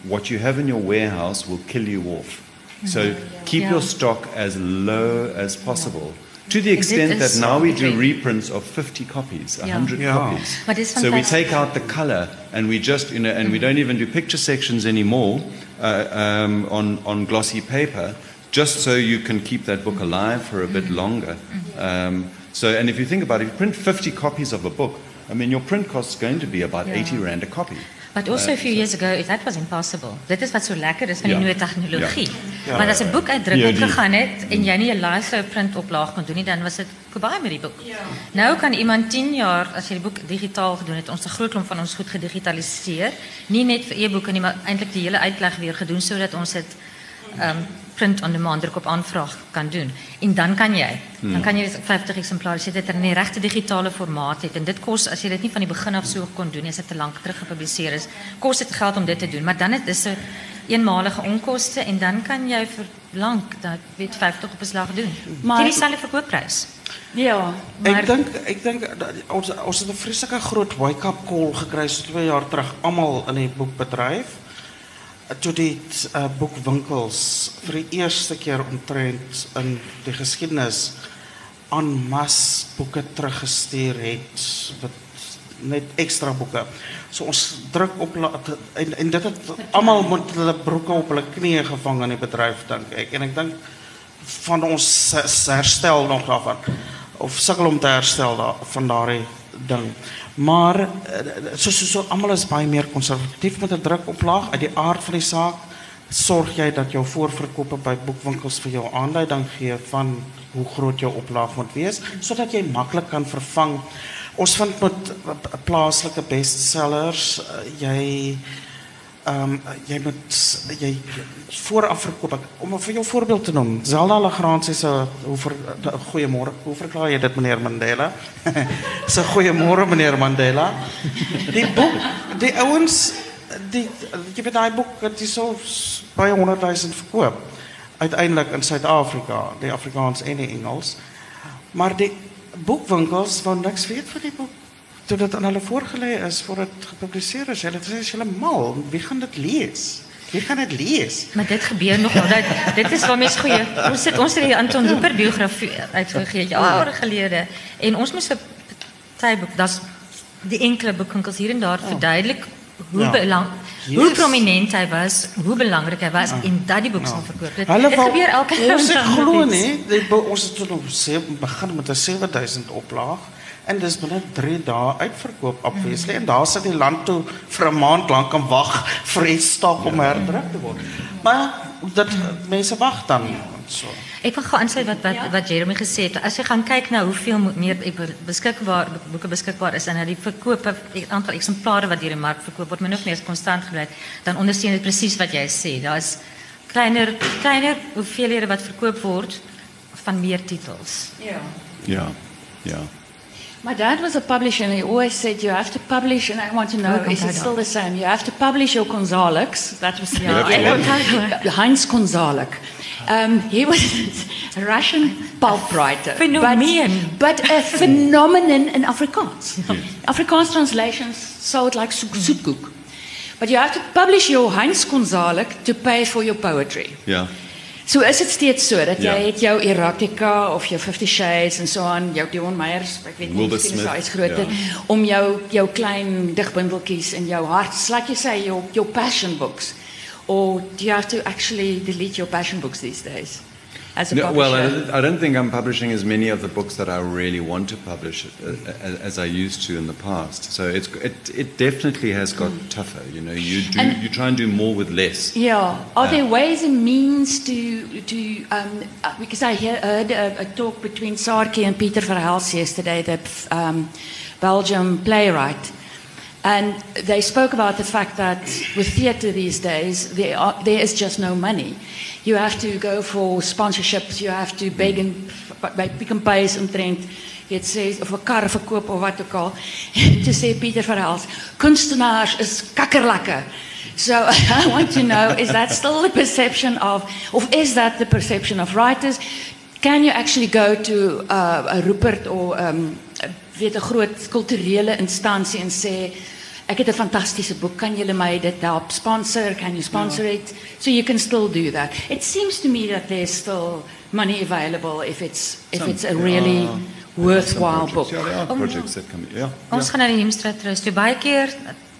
what you have in your warehouse will kill you off. So keep Yeah. your stock as low as possible. To the extent that now we do reprints of 50 copies, 100 Yeah. copies. But it's So we take out the color and we just, you know, and we don't even do picture sections anymore uh, um, on, on glossy paper, just so you can keep that book alive for a bit longer. Um, so, and if you think about it, if you print 50 copies of a book, I mean, your print cost is going to be about Yeah. 80 rand a copy. But also a few years ago, that was impossible. Dit is wat so lekker is van die Ja. nuwe tegnologie. Ja. Want as 'n boek uitdruk Ja, het die- gegaan het en jy nie 'n laaste print oplaag kon doen nie, dan was dit verby met die boek. Nou kan iemand 10 jaar as jy die boek digitaal gedoen het, ons 'n groot klomp van ons goed gedigitaliseer, nie net vir e-boeke nie, maar eintlik die hele uitleg weer gedoen sodat ons dit um print on demand druk op aanvraag kan doen. En dan kan jy, dan kan jy 50 eksemplare sit dit in die regte digitale formaat het en dit kos as jy dit nie van die begin af so kon doen, as dit te lank terug gepubliseer is, kos dit geld om dit te doen, maar dan het dis 'n eenmalige onkoste en dan kan jy vir lank dat weet 50 op 'n slag doen. Maar- dis dieselfde verkoopprys. Ja, Ek Maar- dink ek dink dat ons ons het 'n vreeslike groot wake-up call gekry so 2 jaar terug almal in die boekbedryf. Toe die uh, boekwinkels vir die eerste keer omtrent in die geskiedenis aan mas boeke teruggestuur het wat net ekstra boeke. So ons druk op en en dit het almal met hulle broeke op hulle knieë gevang in die bedryf dink. En ek dink van ons herstel nog daarvan of sukkel om te herstel daar van daardie ding. Maar eh, so so, so almal is baie meer konservatief met 'n drukoplaag uit die aard van die saak. Sorg jy dat jou voorverkope by boekwinkels vir jou aanduiding gee van hoe groot jou oplaag moet wees sodat jy maklik kan vervang. Ons met bestsellers eh, jy ehm um, jy moet jy vooraf verkoop. Om vir jou voorbeeld te noem, Zelda Legrand sê hoe vir goeiemôre. Hoe verklaar jy dit meneer Mandela? so goeiemôre meneer Mandela. Die boek, die ouens die jy weet daai boek jy so baie 100 000 verkoop uiteindelik in Suid-Afrika, die Afrikaans en die Engels. Maar die boekwinkels wou niks weet van die boek toe dit aan hulle voorgelê is voor dit gepubliseer is. Hulle sê hulle mal, wie gaan dit lees? Wie gaan dit lees? Maar dit gebeur nog wel. Dat, dit is waar mense goeie. Ons het ons het die Anton Hooper biografie uitgegee jare gelede en ons moes 'n tyboek, dat's die enkele boekwinkels hier en daar verduidelik hoe ja. belang yes. hoe prominent hy was, hoe belangrik hy was ja. en dat die boek ja. sal verkoop. Dit, dit gebeur elke keer. Ons glo nie, ons het tot op begin met 'n 7000 oplaag en dis binne 3 dae uitverkoop obviously en daar sit die land toe vir 'n maand lank en wag vir om herdruk te word. Maar dat mense wag dan so. Ek wil gou aansluit wat wat wat Jeremy gesê het. As jy gaan kyk na hoeveel meer beskikbaar boeke beskikbaar is en na die verkope aantal eksemplare wat deur die mark verkoop word, min of meer konstant gebly, dan ondersteun dit presies wat jy sê. Daar's kleiner kleiner hoeveelhede wat verkoop word van meer titels. Ja. Ja. Ja. My dad was a publisher and he always said you have to publish and I want to know is it still the same? You have to publish your Konsalik. That was the yeah, Heinz Konsalik. Um, he was a Russian pulp writer. But, but a phenomenon in Afrikaans. Afrikaans translations sold like soetkoek. But you have to publish your Heinz Konsalik to pay for your poetry. Yeah. So is dit steeds so dat jy ja. het jou erotica of jou 50 shades en so aan jou Dion Meyers, ek weet nie of dit is groter ja. om jou jou klein digbundeltjies in jou hart, like you say your your passion books or do you have to actually delete your passion books these days? As a no, publisher? Well, I, I, don't think I'm publishing as many of the books that I really want to publish uh, as, as I used to in the past. So it's it, it definitely has got mm. tougher. You know, you do and you try and do more with less. Yeah. Are uh, there ways and means to to um, uh, because I heard a, a, talk between Sarki and Peter Verhelst yesterday, the um, Belgium playwright. And they spoke about the fact that with theatre these days, there, are, there is just no money. You have to go for sponsorships, you have to beg and by Pick and Pay omtrent dit sê of 'n kar verkoop of wat ook al. Toe sê Pieter Verhelst, kunstenaars is kakkerlakke. So I want to know is that still the perception of of is that the perception of writers? Can you actually go to uh, a Rupert or um weet 'n groot kulturele instansie en sê ek het 'n fantastiese boek, kan julle my dit help sponsor? Can you sponsor yeah. it? So you can still do that. It seems to me that there's still money available if it's if some, it's a really uh, worthwhile book. Ja, projects that come. Ja. Ons gaan na die Hemstraat terug. Toe baie keer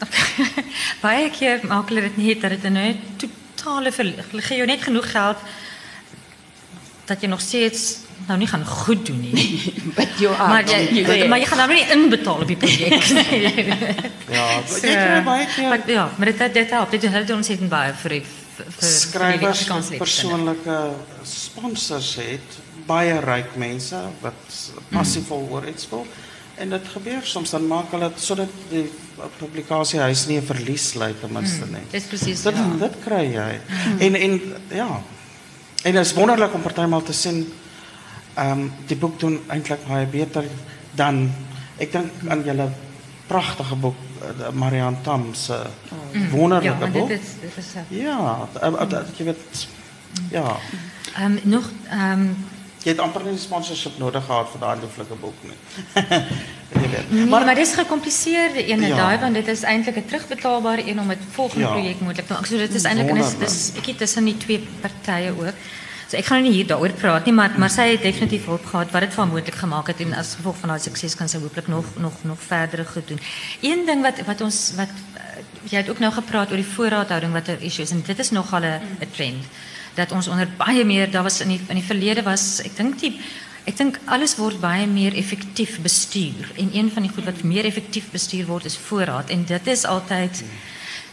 baie keer maak hulle dit net dat dit 'n totale gee jou net genoeg geld dat jy nog steeds nou niet gaan goed doen. Nee. But you are. Maar, je, maar je gaat nou niet inbetalen op je project. ja, so, ja, maar dit, dit helpt. Dit helpt ontzettend bij voor, voor Schrijvers persoonlijke sponsors het, baie rijk mensen, wat passievol mm. uitspoel. En dat gebeurt soms. Dan maken we het zodat de publicatiehuis niet een verlies leidt, tenminste. Mm. Dat is precies, Dat, ja. dat krijg jij. Mm. En, en ja... En het is wonderlijk om te zien Um, die boek doen eigenlijk maar beter dan. Ik denk aan jullie prachtige boek, eh, Marianne Tams. Uh, oh. Mm. Wonderlijke ja, boek. Dit is, dit is het. ja, eh, je weet. Ja. Um, nog. Ehm, um, je hebt amper een sponsorship nodig gehad voor dat lieflijke boek. nee, maar, maar dit is gecompliceerd in het ja. Want dit is eindelijk een terugbetaalbaar in om het volgende ja. project moeilijk te maken. So, dit is eindelijk een stukje tussen die twee partijen ook. So ek gaan nie hier daaroor praat nie, maar maar sy het definitief hulp gehad wat dit vir moontlik gemaak het en as gevolg van haar sukses kan sy hopelik nog nog nog verder goed doen. Een ding wat wat ons wat uh, jy het ook nou gepraat oor die voorraadhouding wat 'n issue is en dit is nogal 'n trend dat ons onder baie meer daar was in die in die verlede was ek dink die Ek dink alles word baie meer effektief bestuur en een van die goed wat meer effektief bestuur word is voorraad en dit is altyd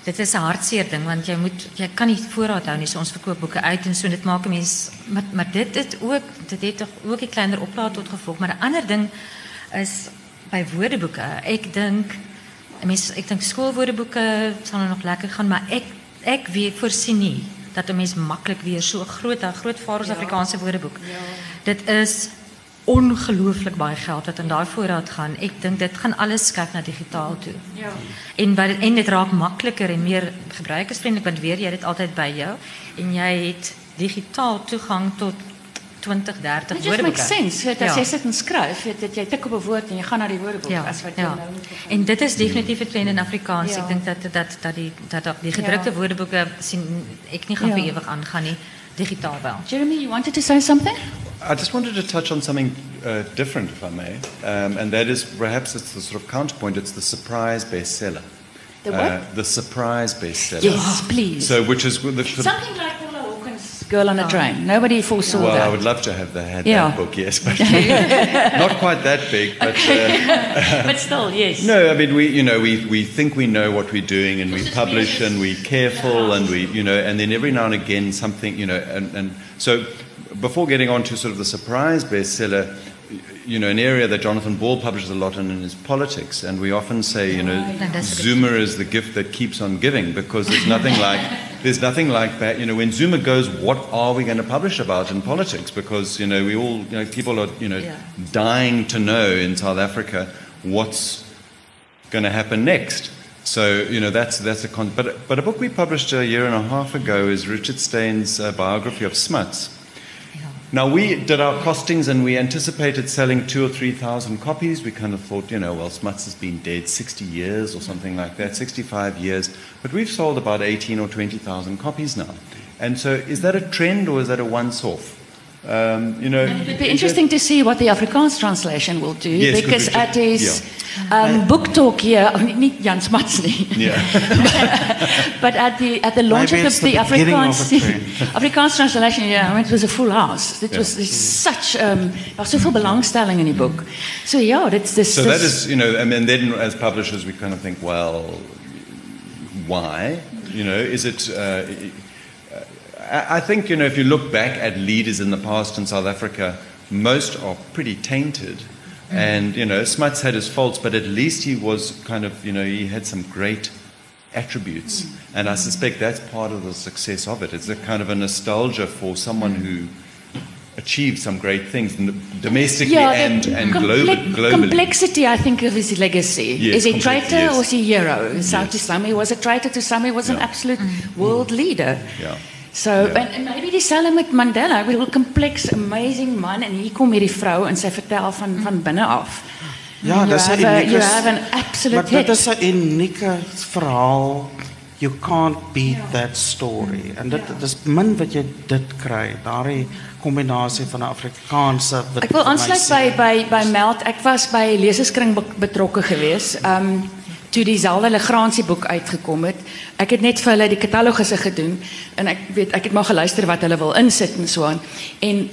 dit is 'n hartseer ding want jy moet jy kan nie voorraad hou nie so ons verkoop boeke uit en so dit maak 'n mens maar maar dit het ook dit het ook 'n kleiner oplaat tot gevolg. Maar 'n ander ding is by woordeboeke ek dink 'n mens ek dink skoolwoordeboeke sal nog lekker gaan maar ek ek weet voorsien nie dat 'n mens maklik weer so groot groot Afrikaanse woordeboek. Dit is ongelooflik baie geld wat in daai voorraad gaan. Ek dink dit gaan alles skuif na digitaal toe. Ja. En dit en dit raak makliker en meer gebruikersvriendelik want weer jy het dit altyd by jou en jy het digitaal toegang tot 20, 30 It just woordeboeke. makes sense. Weet, as jy sit en skryf, dat jy tik op 'n woord en jy gaan na die woordeboek Ja, as wat jy ja. nou moet. En dit is definitief 'n trend in Afrikaans. Ja. Ek dink dat dat dat die dat dat die gedrukte Ja. woordeboeke sien ek nie gaan Ja. vir ewig aangaan nie. Digitaal wel. Jeremy, you wanted to say something? I just wanted to touch on something uh, different, if I may, um, and that is perhaps it's the sort of counterpoint. It's the surprise bestseller. The what? Uh, the surprise bestseller. Yes, please. So, which is the, the Something like Paula Hawkins' Girl on a Train. Nobody foresaw well, that. I would love to have the, had Yeah. that book, yes, but not quite that big. But uh, but still, yes. no, I mean, we, you know, we, we think we know what we're doing, and we publish, and we're careful, and we, you know, and then every now and again something, you know, and, and so before getting on to sort of the surprise bestseller, you know, an area that Jonathan Ball publishes a lot in is politics, and we often say, you know. Zuma is the gift that keeps on giving because there's nothing like there's nothing like that. You know, when Zuma goes, what are we going to publish about in politics? Because you know, we all, you know, people are, you know, Yeah. dying to know in South Africa what's going to happen next. So you know that's that's a con- but but a book we published a year and a half ago is Richard Steyn's uh, biography of Smuts. Now we did our costings and we anticipated selling two or three thousand copies. We kind of thought, you know, well, Smuts has been dead sixty years or something like that, sixty-five years. But we've sold about eighteen or twenty thousand copies now. And so, is that a trend or is that a once-off? Um, you know, It would be interesting to see what the Afrikaans translation will do Yes, because could at his um, book talk here, oh, niet Jan Smuts. Yeah. but at the at the launch Maybe of it's the, the beginning of Afrikaans. Afrikaans translation, yeah, I mean, it was a full house. It Yeah. was there's such um, daar was soveel belangstelling in die boek. So yeah, it's this. So this that is, you know, I mean, then as publishers, we kind of think, well, why? You know, is it? Uh, I I think you know, if you look back at leaders in the past in South Africa, most are pretty tainted. Mm. And you know, Smuts had his faults, but at least he was kind of, you know, he had some great attributes, mm. and I suspect that's part of the success of it. It's a kind of a nostalgia for someone mm. who achieved some great things domestically Yeah, and, and globally. complexity, I think, of his legacy. Yes, is he complexity, traitor yes. or was he hero? Yes. Yes. To some, he was a traitor. To some, he was an Yeah. absolute world leader. Yeah. So yeah. and, and maybe met Mandela. Ek a complex amazing man en hier kom hierdie vrou en sy vertel van van binne af. Ja, dat is een unieke... You have an Maar dat is een unieke verhaal. You can't beat that story. En dat, dat man min wat je dit krijgt. Daai combinatie van de Afrikaanse... Ik wil aansluiten bij, bij, bij Meld. Ik was bij Lezerskring betrokken geweest. Um, toe dieselfde Legrandsie boek uitgekom het. Ek het net vir hulle die katalogusse gedoen en ek weet ek het maar geluister wat hulle wil insit en so aan. En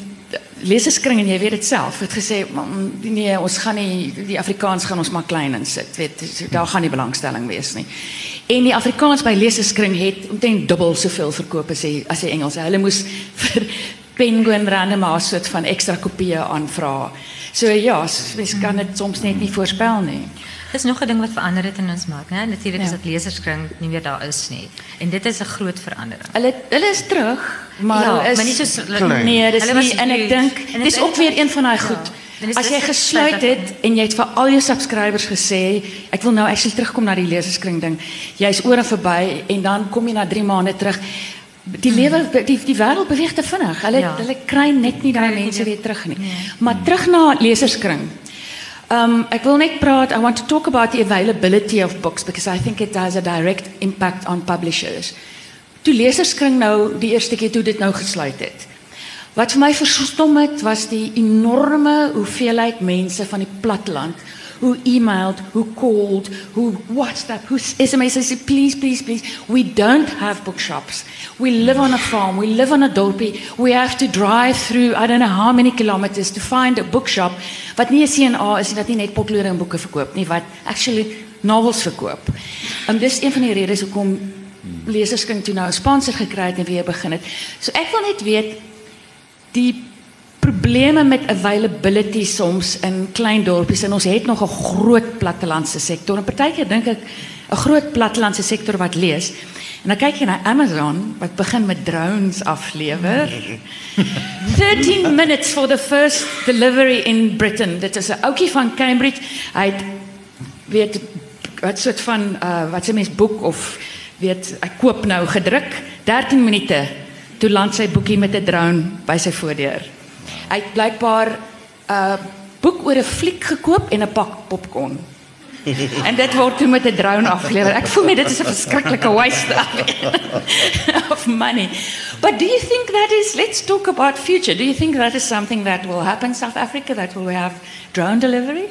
leseskring en jy weet dit self. Het gesê "Man, nee ons gaan nie die Afrikaans gaan ons maar klein insit. Weet daar gaan nie belangstelling wees nie. En die Afrikaans by leseskring het omtrent dubbel soveel verkoop as die as die Engels hulle moes vir Penguin Random soort van ekstra kopieë aanvra. So ja mens kan dit soms net nie voorspel nie Dis nog 'n ding wat verander het in ons mark, né? Natuurlik is Ja. dat leserskring nie meer daar is nie. En dit is 'n groot verandering. hulle hulle is terug maar Ja, is maar nie soos- Klein. nee dis Hulle nie en ek dink dis is ook weer een van daai ja. goed dis As jy gesluit het en jy het vir al jou subscribers gesê, ek wil nou actually terugkom na die leserskring ding. Jy's oor en verby en dan kom jy na 3 maande terug. Die lewe die die wêreld beweeg te vinnig. Hulle Ja. hulle kry net nie daai mense weer- weer terug nie. Nee. Maar terug na leserskring. Um ek wil net praat I want to talk about the availability of books because I think it has a direct impact on publishers. Toe leserskring nou die eerste keer toe dit nou gesluit het. Wat vir my verstom het was die enorme hoeveelheid mense van die platteland who emailed, who called, who WhatsApp, who SMS said, please, please, please, we don't have bookshops. We live on a farm, we live on a dorpie, we have to drive through I don't know how many kilometers to find a bookshop wat nie 'n CNA is wat nie net potlode en boeke verkoop nie, wat actually novels verkoop. En dis een van die redes hoekom leserskring toe nou 'n sponsor gekry het en weer begin het. So ek wil net weet die probleme met availability soms in klein dorpies en ons het nog 'n groot plattelandse sektor en partykeer dink ek 'n groot plattelandse sektor wat lees. En dan kyk jy na Amazon wat begin met drones aflewer. 13 minutes for the first delivery in Britain. Dit is 'n ouetjie van Cambridge. Hy het weet wat soort van uh wat se mens boek of weet ek koop nou gedruk 13 minute toe land sy boekie met 'n drone by sy voordeur. Hy het blykbaar 'n uh, boek oor 'n fliek gekoop en 'n pak popcorn. en dit word toe met 'n drone afgelewer. Ek voel net dit is 'n verskriklike waste of money. But do you think that is let's talk about future. Do you think that is something that will happen in South Africa that will we have drone delivery?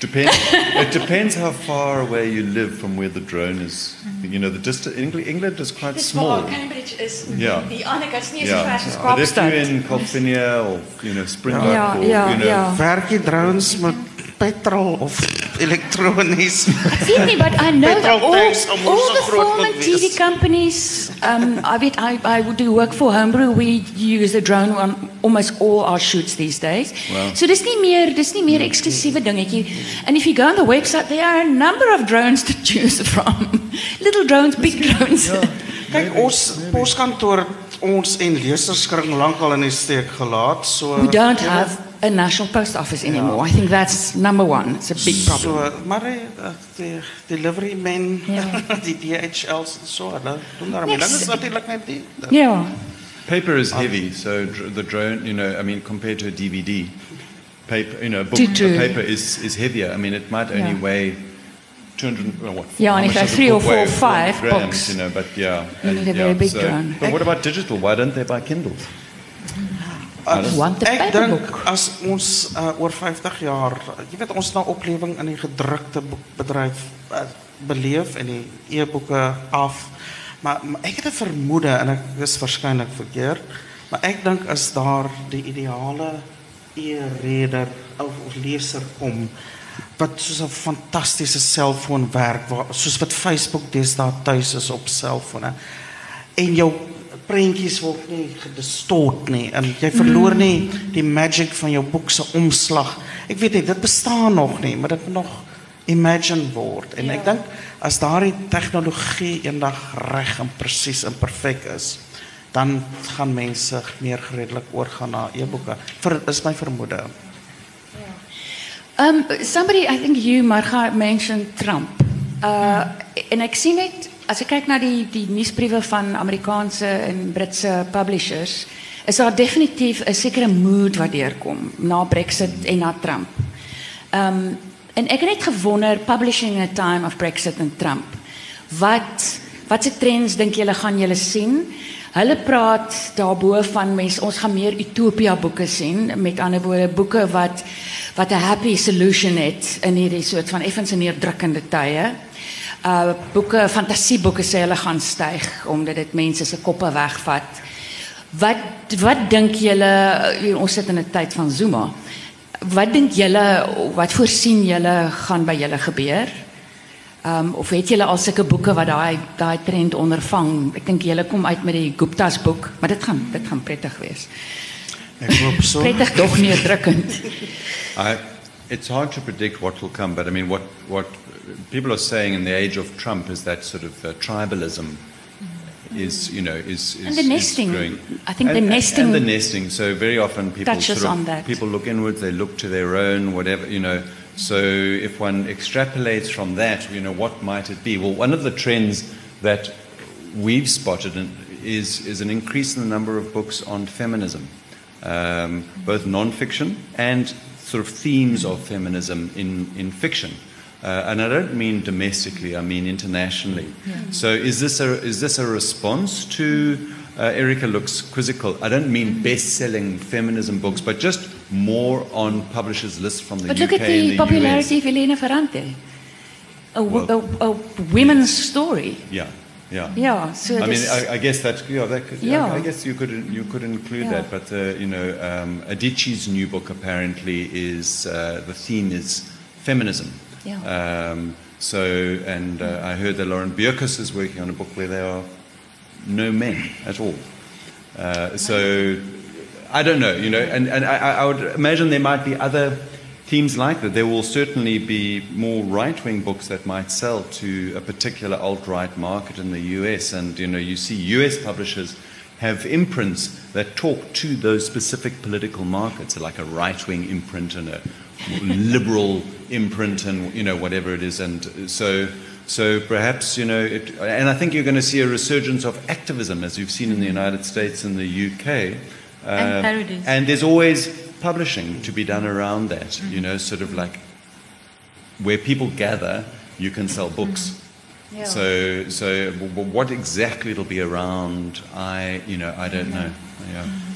Depends. it depends how far away you live from where the drone is. You know, the distance. England, England is quite small. Cambridge is Ja. die ander kant is nie Yeah, ver as but if you're in Calvinia or you know Springbok Ja, or ja, you know, ja. Werk die drones met petrol of elektronies? Weet nie, but I know that Petrol all, tanks all the groot film and TV companies, um, I, weet, I, I would do work for Homebrew. We use a drone on almost all our shoots these days. Wow. So dis nie meer, dis nie meer eksklusiewe dingetjie. And if you go on the website, there are a number of drones to choose from. Little drones, big drones. Kyk, ons poskantoor het ons en leserskring lankal in die steek gelaat. So We don't have a national post office anymore. I think that's number one. It's a big problem. So, maar die, uh, die delivery men, Ja. die DHL's en so, hulle doen daarmee. Niks. Dit is natuurlik net die. Paper is heavy, so dr- the drone, you know, I mean, compared to a DVD, paper, you know, a book, True, true. a paper is is heavier. I mean, it might only Yeah. weigh. 200, well, what, Yeah, and if much they're three or book four, weigh? five grams, books, you know, but yeah. you and- need a very big so- drone. But what about digital? Why don't they buy Kindles? As- Want the Ek dink as ons uh, oor 50 jaar, jy weet ons nou oplewing in die gedrukte boekbedryf uh, beleef en die e-boeke af. Maar, maar ek het 'n vermoede en ek is waarskynlik verkeerd, maar ek dink as daar die ideale e-reader of, of leser kom wat soos 'n fantastiese selfoon werk waar soos wat Facebook deesdae tuis is op selfone en jou prentjies word nie gedistort nie en jy verloor nie die magic van jou boek se omslag. Ek weet nie dit bestaan nog nie, maar dit moet nog imagine word. En ek dink as daardie tegnologie eendag reg en presies en perfek is, dan gaan mense meer geredelik oorgaan na e-boeke. Vir is my vermoede. Um, somebody, I think you, Marga, mentioned Trump. Uh, en ek sien net, as ek kyk na die, die nieuwsbrieven van Amerikaanse en Britse publishers, is daar definitief een zekere mood wat deurkom na Brexit en na Trump. Um, en ek het net gewonder, publishing in a time of Brexit en Trump, wat, wat se trends dink julle gaan julle sien? Hulle praat daarbo van mense ons gaan meer utopia boeke sien met ander woorde boeke wat wat 'n happy solution het in hierdie soort van effens en neerdrukkende tye. Uh boeke fantasieboeke sê hulle gaan styg omdat dit mense se koppe wegvat. Wat wat dink julle ons sit in 'n tyd van Zuma. Wat dink julle wat voorsien julle gaan by julle gebeur? Um, of het julle al sulke boeke wat daai daai trend ondervang? Ek dink julle kom uit met die Gupta's boek, maar dit gaan dit gaan prettig wees. Ek hoop so. Prettig dog neerdrukkend. it's hard to predict what will come, but I mean, what, what people are saying in the age of Trump is that sort of uh, tribalism is, you know, is, is, And the is nesting. growing. I think the And- and- nesting And the nesting. So very often people touches sort of, on that. people look inwards, they look to their own, whatever, you know. So if one extrapolates from that, you know, what might it be? Well, one of the trends that we've spotted is, is an increase in the number of books on feminism, um, both non-fiction and sort of themes of feminism in, in fiction. Uh, and I don't mean domestically, I mean internationally. So is this a, is this a response to uh, Erica looks quizzical? I don't mean best-selling feminism books, but just more on publishers' lists from the But UK look at the the popularity US. of Elena Ferrante. A, Well- a, a women's story. Yeah, yeah. Ja, so I mean, I, I guess that yeah, that could, Yeah. I, I guess you could you could include Yeah. that, but uh, you know, um, Adichie's new book apparently is uh, the theme is feminism. Yeah. Um, so, and uh, I heard that Lauren Beukes is working on a book where there are no men at all. Uh, so, I don't know, you know, and, and I, I would imagine there might be other themes like that. There will certainly be more right-wing books that might sell to a particular alt-right market in the US, and you know, you see US publishers have imprints that talk to those specific political markets, like a right-wing imprint and a liberal imprint, and you know, whatever it is, and so. So perhaps you know, it, and I think you're going to see a resurgence of activism as you've seen in the United States and the UK. And Um, parodies. and there's always publishing to be done around that, you know, sort of like where people gather, you can sell books. Mm-hmm. Yeah. So, so what exactly it'll be around, I, you know, I don't know. Mm-hmm. Yeah. Mm-hmm.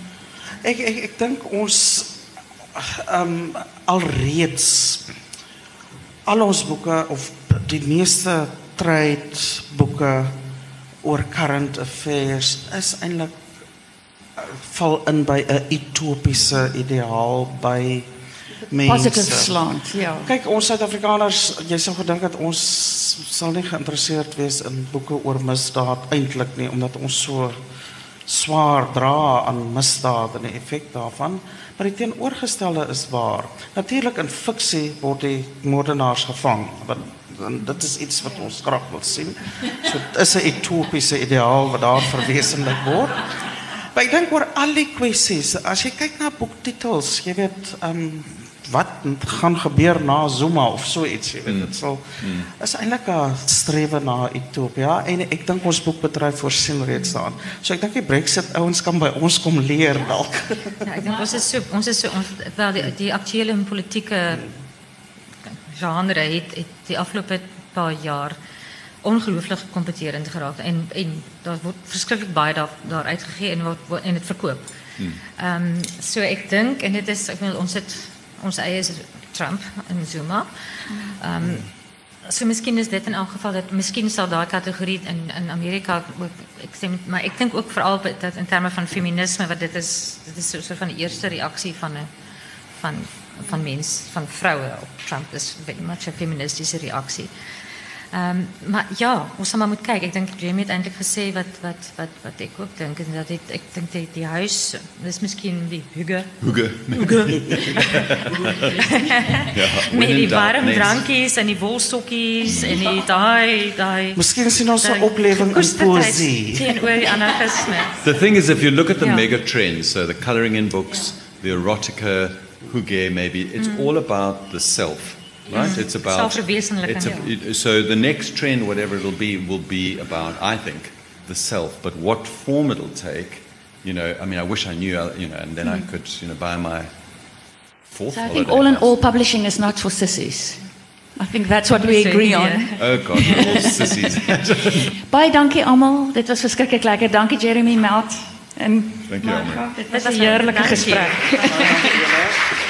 Ek ek ek dink ons ehm um, alreeds al ons boeke of die meeste trade boeke oor current affairs is eintlik val in by 'n utopiese ideaal by mense. Positive slant, ja. Kyk, ons Suid-Afrikaners, jy sou gedink dat ons sal nie geïnteresseerd wees in boeke oor misdaad eintlik nie, omdat ons so swaar dra aan misdaad en die effek daarvan. Maar die teenoorgestelde is waar. Natuurlik in fiksie word die moordenaars gevang, wat en dit is iets wat ons graag wil sien. So dit is 'n utopiese ideaal wat daar verwesenlik word. Maar ek dink oor al die kwessies, as jy kyk na boektitels, jy weet, ehm um, wat gaan gebeur na Zuma of so iets, jy weet, dit sal is eintlik 'n strewe na Utopia en ek dink ons boekbedryf voorsien reeds daaraan. So ek dink die Brexit ouens kan by ons kom leer dalk. Ja, ek dink ons is so ons is so ons wel die die aktuele politieke genre het, het die afgelope paar jaar ongelooflik kompeterend geraak en en daar word verskriklik baie daar daar uitgegee en word word- en dit verkoop. Ehm so ek dink en dit is ek bedoel ons het ons eie is Trump en Zuma. Ehm so miskien is dit in elk geval dat miskien sal daai kategorie in in Amerika ook ek sê maar ek dink ook veral by- dat in terme van feminisme wat dit is dit is so 'n soort van die eerste reaksie van 'n van van mens van vroue op Trump is very much 'n feministiese reaksie. Ehm Ehm, maar ja, ons sal maar moet kyk. Ek dink Jamie het eintlik gesê wat wat wat wat ek ook dink en dat dit ek dink die, die huis dis miskien die hygge Hugo. ja, met die warm next. drankies en die wolstokkies en die daai daai Miskien sien ons 'n oplewing in poësie. teenoor die anarchisme. The thing is, if you look at the Yeah. mega trends, so the coloring in books, the erotica, huge, maybe, it's mm. all about the self, right? It's about. Selfverwezenlijking, it's a- it- so the next trend, whatever it'll be, will be about, I think, the self. But what form it'll take, you know, I mean, I wish I knew, uh, you know, and then I could, you know, buy my fourth So I think all in all, publishing is not for sissies. I think that's what we agree on. Oh, God, all sissies. Baie dankie almal. Dit was verskriklik lekker. Dankie Jeremy Melt. En Thank you, Amber. Dit was 'n heerlike Dankie. gesprek.